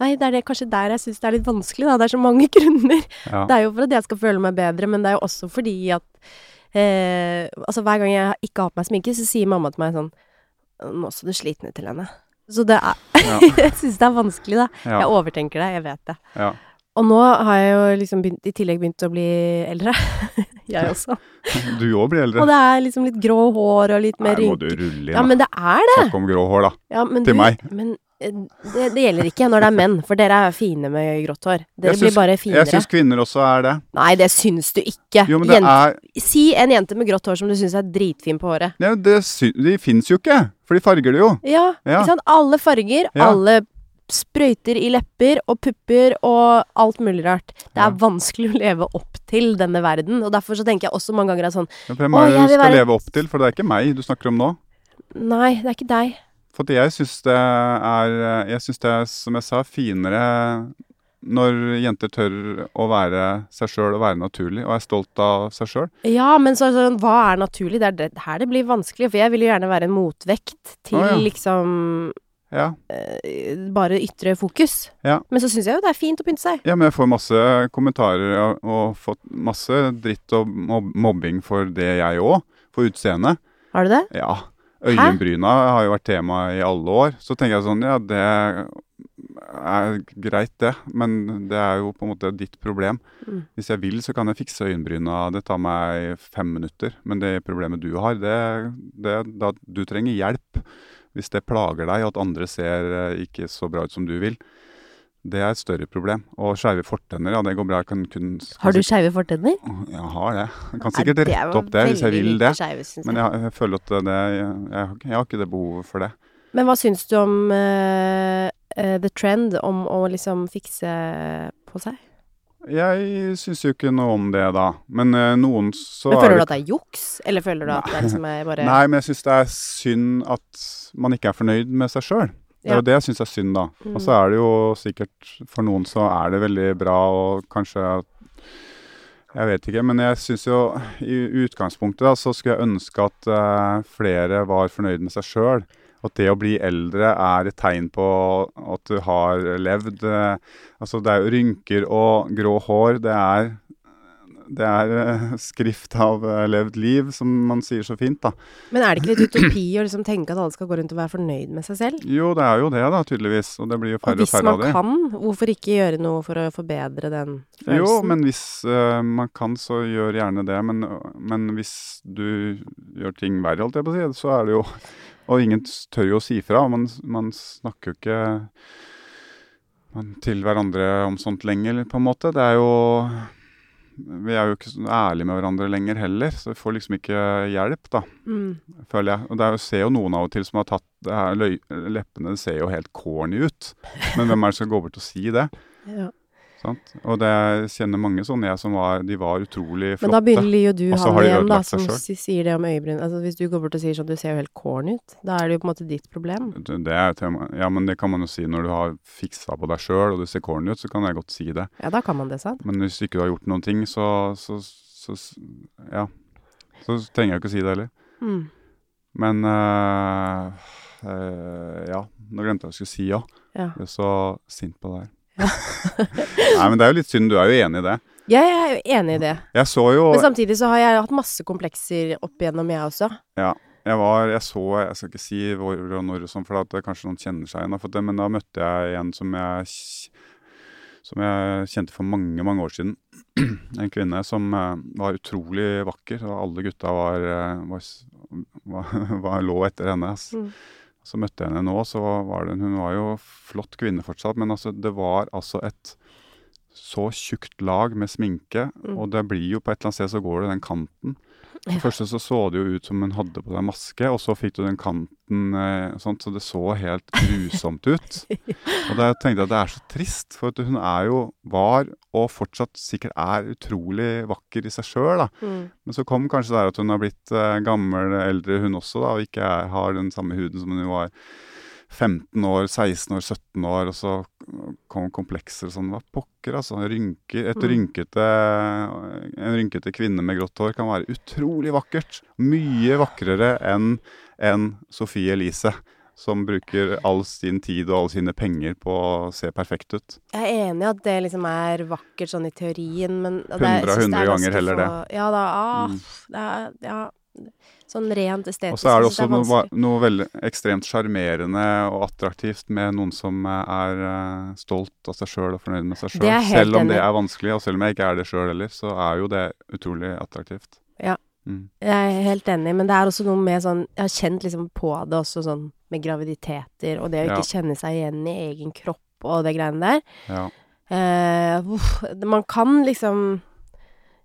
nei, det er det, kanskje der jeg syns det er litt vanskelig, da. Det er så mange grunner. Ja. Det er jo for at jeg skal føle meg bedre, men det er jo også fordi at eh, Altså, hver gang jeg ikke har på meg sminke, så sier mamma til meg sånn Nå så du sliten ut, til henne. Så det er Ja. Jeg syns det er vanskelig, da. Ja. Jeg overtenker det, jeg vet det. ja. Og nå har jeg jo liksom begynt, i tillegg begynt å bli eldre. jeg også. Du òg blir eldre. Og det er liksom litt grå hår og litt mer Nei, må du rulle inn, Ja, men det er det. Snakk om grå hår, da. Ja, men Til du, meg. Men eh, det, det gjelder ikke når det er menn, for dere er fine med grått hår. Dere syns, blir bare finere. Jeg syns kvinner også er det. Nei, det syns du ikke. Jo, men det Jente- er Si en jente med grått hår som du syns er dritfin på håret. ja, det sy De fins jo ikke, for de farger det jo. Ja, Ja. ikke sant? Alle farger, Ja. alle sprøyter i lepper og pupper og alt mulig rart. Det er Ja. vanskelig å leve opp til denne verden, og derfor så tenker jeg også mange ganger at sånn Men Hvem er det du skal være- leve opp til? For det er ikke meg du snakker om nå. Nei, det er ikke deg. For jeg syns det er Jeg syns det er, som jeg sa, finere når jenter tør å være seg sjøl og være naturlig, og er stolt av seg sjøl. Ja, men så, så, hva er naturlig? Det er det, her det blir vanskelig, for jeg vil jo gjerne være en motvekt til ah, ja. liksom Ja. eh, bare ytre fokus. Ja. Men så syns jeg jo det er fint å pynte seg. ja, men jeg får masse kommentarer og, og fått masse dritt og mobbing for det, jeg òg. For utseendet. Har du det? Ja. Øyenbryna har jo vært tema i alle år. Så tenker jeg sånn, ja det er greit det, men det er jo på en måte ditt problem. Mm. Hvis jeg vil, så kan jeg fikse øyenbryna. Det tar meg fem minutter. Men det problemet du har, det, det da du trenger hjelp. Hvis det plager deg at andre ser eh, ikke så bra ut som du vil. Det er et større problem. Og skeive fortenner, ja, det går bra. Jeg kan kun Har du skeive fortenner? Jeg har det. Jeg kan sikkert det rette opp det hvis jeg vil det. Skjeve, jeg. Men jeg. jeg, føler at det jeg, jeg har ikke det behovet for det. Men hva syns du om uh, uh, the trend om å liksom fikse på seg? Jeg syns jo ikke noe om det, da. Men uh, noen så Men er føler du at det er juks, eller føler du at det er liksom er bare Nei, men jeg syns det er synd at man ikke er fornøyd med seg sjøl. Det er jo det jeg syns er synd, da. Og så Mm. er det jo sikkert For noen så er det veldig bra, og kanskje Jeg vet ikke, men jeg syns jo i utgangspunktet da, så skulle jeg ønske at uh, flere var fornøyd med seg sjøl. At det å bli eldre er et tegn på at du har levd. eh, altså det er jo rynker og grå hår. Det er, det er eh, skrift av eh, levd liv, som man sier så fint, da. Men er det ikke litt utopi å liksom tenke at alle skal gå rundt og være fornøyd med seg selv? Jo, det er jo det, da, tydeligvis. Og det blir jo Og færre og hvis man kan, hvorfor ikke gjøre noe for å forbedre den følelsen? Jo, men hvis uh, man kan, så gjør gjerne det. Men, men hvis du gjør ting verre, holdt jeg på å si, så er det jo Og ingen tør jo å si fra. Man, man snakker jo ikke til hverandre om sånt lenger, på en måte. Det er jo Vi er jo ikke så ærlige med hverandre lenger heller, så vi får liksom ikke hjelp, da, Mm. føler jeg. Og det er jo, ser jo noen av og til som har tatt det her Leppene det ser jo helt corny ut. Men hvem er det som går gå bort og si det? Ja. Sant? Og det, kjenner mange sånne jeg som var De var utrolig flotte. Men da begynner jo du han igjen, da, som sier det om øyebryn. Altså, hvis du går bort og sier sånn, du ser jo helt corny ut, da er det jo på en måte ditt problem. Det er tema. Ja, men det kan man jo si når du har fiksa på deg sjøl og du ser corny ut, så kan jeg godt si det. Ja, da kan man det, sant? Men hvis ikke du har gjort noen ting, så, så, så, så Ja. Så trenger jeg ikke å si det heller. Mm. Men øh, øh, Ja, nå glemte jeg å skulle si, ja. Ja. Jeg er så sint på det her. Nei, men det er jo litt synd. Du er jo enig i det. Ja, Jeg er jo enig i det. Jeg så jo Men samtidig så har jeg hatt masse komplekser opp igjennom, jeg også. Ja. Jeg var, jeg så, jeg skal ikke si hvor og når og sånn, for at kanskje noen kjenner seg igjen, det, men da møtte jeg en som jeg, som jeg kjente for mange, mange år siden. En kvinne som eh, var utrolig vakker, og alle gutta var, eh, var, var, lå etter henne. ass. Mm. Så møtte jeg henne nå, så var det, hun var jo flott kvinne fortsatt, men altså, det var altså et så tjukt lag med sminke, Mm. og det blir jo på et eller annet sted så går det den kanten. Ja. Først så så det jo ut som hun hadde på seg maske, og så fikk du den kanten eh, sånt, så det så helt grusomt ut. Og da tenkte jeg at det er så trist, for hun er jo, var, og fortsatt sikkert er utrolig vakker i seg sjøl. Mm. Men så kom kanskje det at hun har blitt eh, gammel, eldre hun også, da, og ikke har den samme huden som hun var 15 år, 16 år, 17 år, og så kom komplekser og sånn. Hva pokker, altså. Rynker. Et Mm. rynkete, en rynkete kvinne med grått hår kan være utrolig vakkert. Mye vakrere enn enn Sofie Elise, som bruker all sin tid og alle sine penger på å se perfekt ut. Jeg er enig i at det liksom er vakkert sånn i teorien, men og det er- 100 av jeg synes det er 100 ganger heller det. Ja da, ah, Mm. det er, ja. sånn rent estetisk. Og så er det også det også noe, noe veldig ekstremt sjarmerende og attraktivt med noen som eh, er eh, stolt av seg sjøl og fornøyd med seg sjøl. Er Selv om det enig det er vanskelig, og selv om jeg ikke er det sjøl heller, så er jo det utrolig attraktivt. Ja. Mm. Jeg er helt enig, men det er også noe med sånn Jeg har kjent liksom på det også sånn med graviditeter og det å Ja. ikke kjenne seg igjen i egen kropp og det greiene der. Ja. Eh, man kan liksom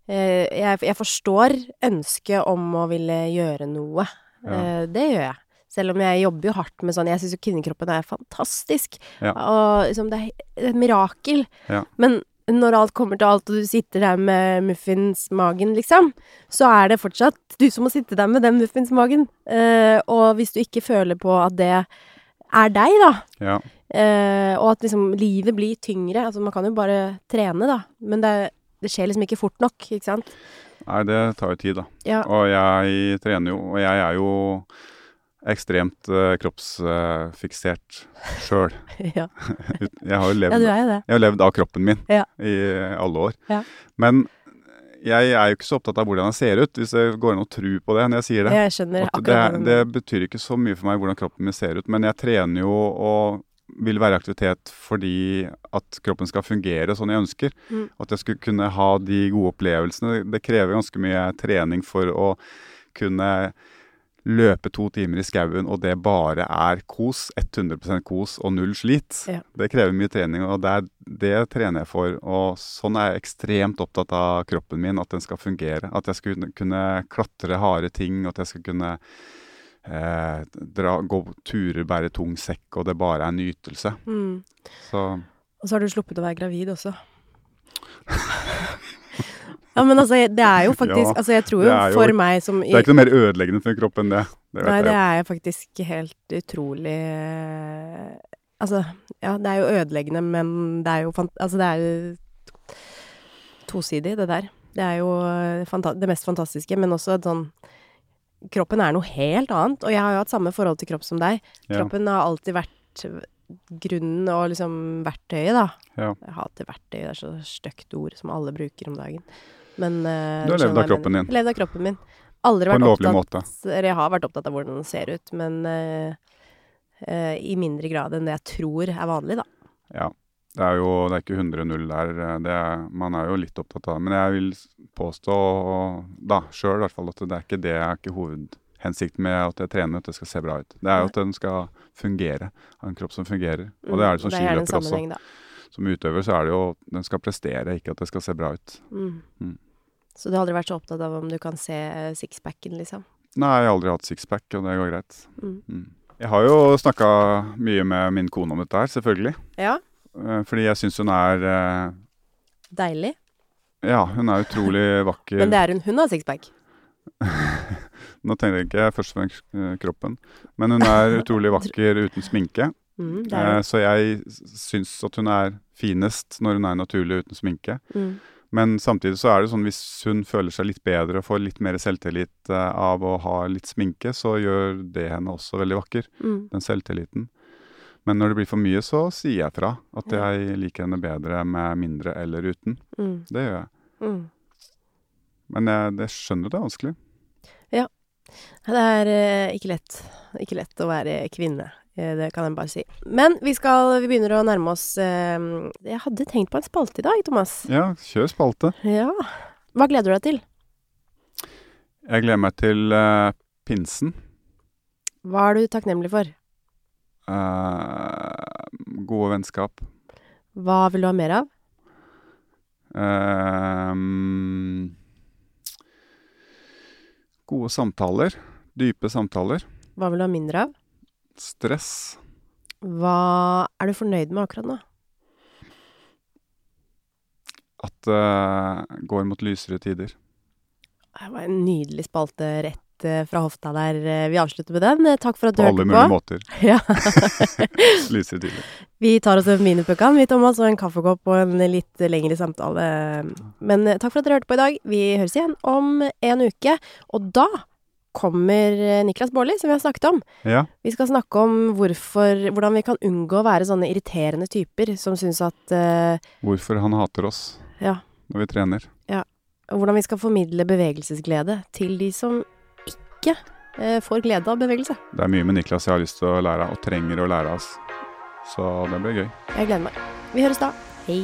eh, jeg, jeg forstår ønsket om å ville gjøre noe. Ja. Eh, det gjør jeg. Selv om jeg jobber jo hardt med sånn Jeg syns jo kvinnekroppen er fantastisk. Ja. Og liksom, det er et mirakel. Ja. Men når alt kommer til alt, og du sitter der med muffinsmagen, liksom, så er det fortsatt du som må sitte der med den muffinsmagen. Uh, og hvis du ikke føler på at det er deg, da, ja. uh, og at liksom livet blir tyngre. Altså man kan jo bare trene, da. Men det, det skjer liksom ikke fort nok, ikke sant? Nei, det tar jo tid, da. Ja. Og jeg trener jo, og jeg er jo ekstremt uh, kroppsfiksert sjøl. ja. Jeg har jo levd ja. Jeg har levd av kroppen min Ja. i alle år. Ja. Men jeg er jo ikke så opptatt av hvordan jeg ser ut, hvis det går an å tro på det når jeg sier det. Jeg skjønner At det, det betyr ikke så mye for meg hvordan kroppen min ser ut, men jeg trener jo og vil være i aktivitet fordi at kroppen skal fungere sånn jeg ønsker. Mm. At jeg skulle kunne ha de gode opplevelsene. Det krever ganske mye trening for å kunne løpe to timer i skauen, og det bare er kos. 100% kos og null slit. Ja. Det krever mye trening, og det, er, det trener jeg for. Og sånn er jeg ekstremt opptatt av kroppen min, at den skal fungere. At jeg skal kunne- klatre harde ting, at jeg skal kunne eh, dra, gå turer, bære tung sekk, og det bare er nytelse. Mm. Så Og så har du sluppet å være gravid også. ja, men altså, det er jo faktisk Ja, Altså, jeg tror jo jo- for meg som det er ikke noe mer ødeleggende for en kropp enn det. Det Nei, det er faktisk helt utrolig eh, Altså, ja, det er jo ødeleggende, men det er jo fant... Altså, det er tosidig, det der. Det er jo eh, det mest fantastiske, men også et sånn Kroppen er noe helt annet, og jeg har jo hatt samme forhold til kropp som deg. Ja. Kroppen har alltid vært grunnen og liksom verktøyet, da. Ja. Jeg hater verktøy, det er så stygt ord som alle bruker om dagen. Men uh, Du har levd av kroppen din. Levd av kroppen min. Aldri vært opptatt jeg har vært opptatt av hvordan den ser ut, men uh, uh, i mindre grad enn det jeg tror er vanlig, da. Ja. Det er jo det er ikke 100-0 der. Det er, man er jo litt opptatt av det. Men jeg vil påstå, da, sjøl i hvert fall, at det er ikke det er ikke hovedhensikten med at jeg trener, at det skal se bra ut. Det er jo at den skal fungere. Ha en kropp som fungerer. Og det er det som Mm, skiløper også. da. Som utøver så er det jo den skal prestere, ikke at det skal se bra ut. Mm. Mm. Så du har aldri vært så opptatt av om du kan se eh, sixpacken, liksom? Nei, jeg har aldri hatt sixpack, og det går greit. Mm. Mm. Jeg har jo snakka mye med min kone om dette her, selvfølgelig. Ja. Eh, Fordi jeg syns hun er eh, Deilig. Ja, hun er utrolig vakker. Men det er hun. Hun har sixpack. Nå tenker jeg ikke først og fremst eh, kroppen, men hun er utrolig vakker uten sminke. Mm, Eh, så jeg syns at hun er finest når hun er naturlig uten sminke. Mm. Men samtidig så er det sånn hvis hun føler seg litt bedre og får litt mer selvtillit eh, av å ha litt sminke, så gjør det henne også veldig vakker. Mm. Den selvtilliten. Men når det blir for mye, så sier jeg fra at Ja. jeg liker henne bedre med mindre eller uten. Mm. Det gjør jeg. Mm. Men jeg, jeg skjønner det er vanskelig. Ja. Det er eh, ikke lett. Ikke lett å være kvinne. Eh, det kan jeg bare si. Men vi skal Vi begynner å nærme oss eh, Jeg hadde tenkt på en spalte i dag, Thomas. Ja, kjør spalte. Ja. Hva gleder du deg til? Jeg gleder meg til eh, pinsen. Hva er du takknemlig for? Eh, gode vennskap. Hva vil du ha mer av? Eh, gode samtaler. Dype samtaler. Hva vil du ha mindre av? Stress. Hva er du fornøyd med akkurat nå? At det går mot lysere tider. Det var en nydelig spalte rett uh, fra hofta der. Eh, Vi avslutter med den. Takk for at du På alle hørte mulige på. måter. Ja. Lysere tider. Vi tar oss en minipuckan, vi, Thomas, og en kaffekopp og en litt lengre samtale. Men uh, takk for at dere hørte på i dag. Vi høres igjen om en uke. Og da kommer eh, Niklas Baarli, som vi har snakket om. Ja. Vi skal snakke om hvorfor, hvordan vi kan unngå å være sånne irriterende typer som syns at uh, Hvorfor han hater oss Ja. når vi trener. Hvordan vi skal formidle bevegelsesglede til de som ikke eh, får glede av bevegelse. Det er mye med Niklas jeg har lyst til å lære av, og trenger å lære av. Så det blir gøy. Jeg gleder meg. Vi høres da. Hei.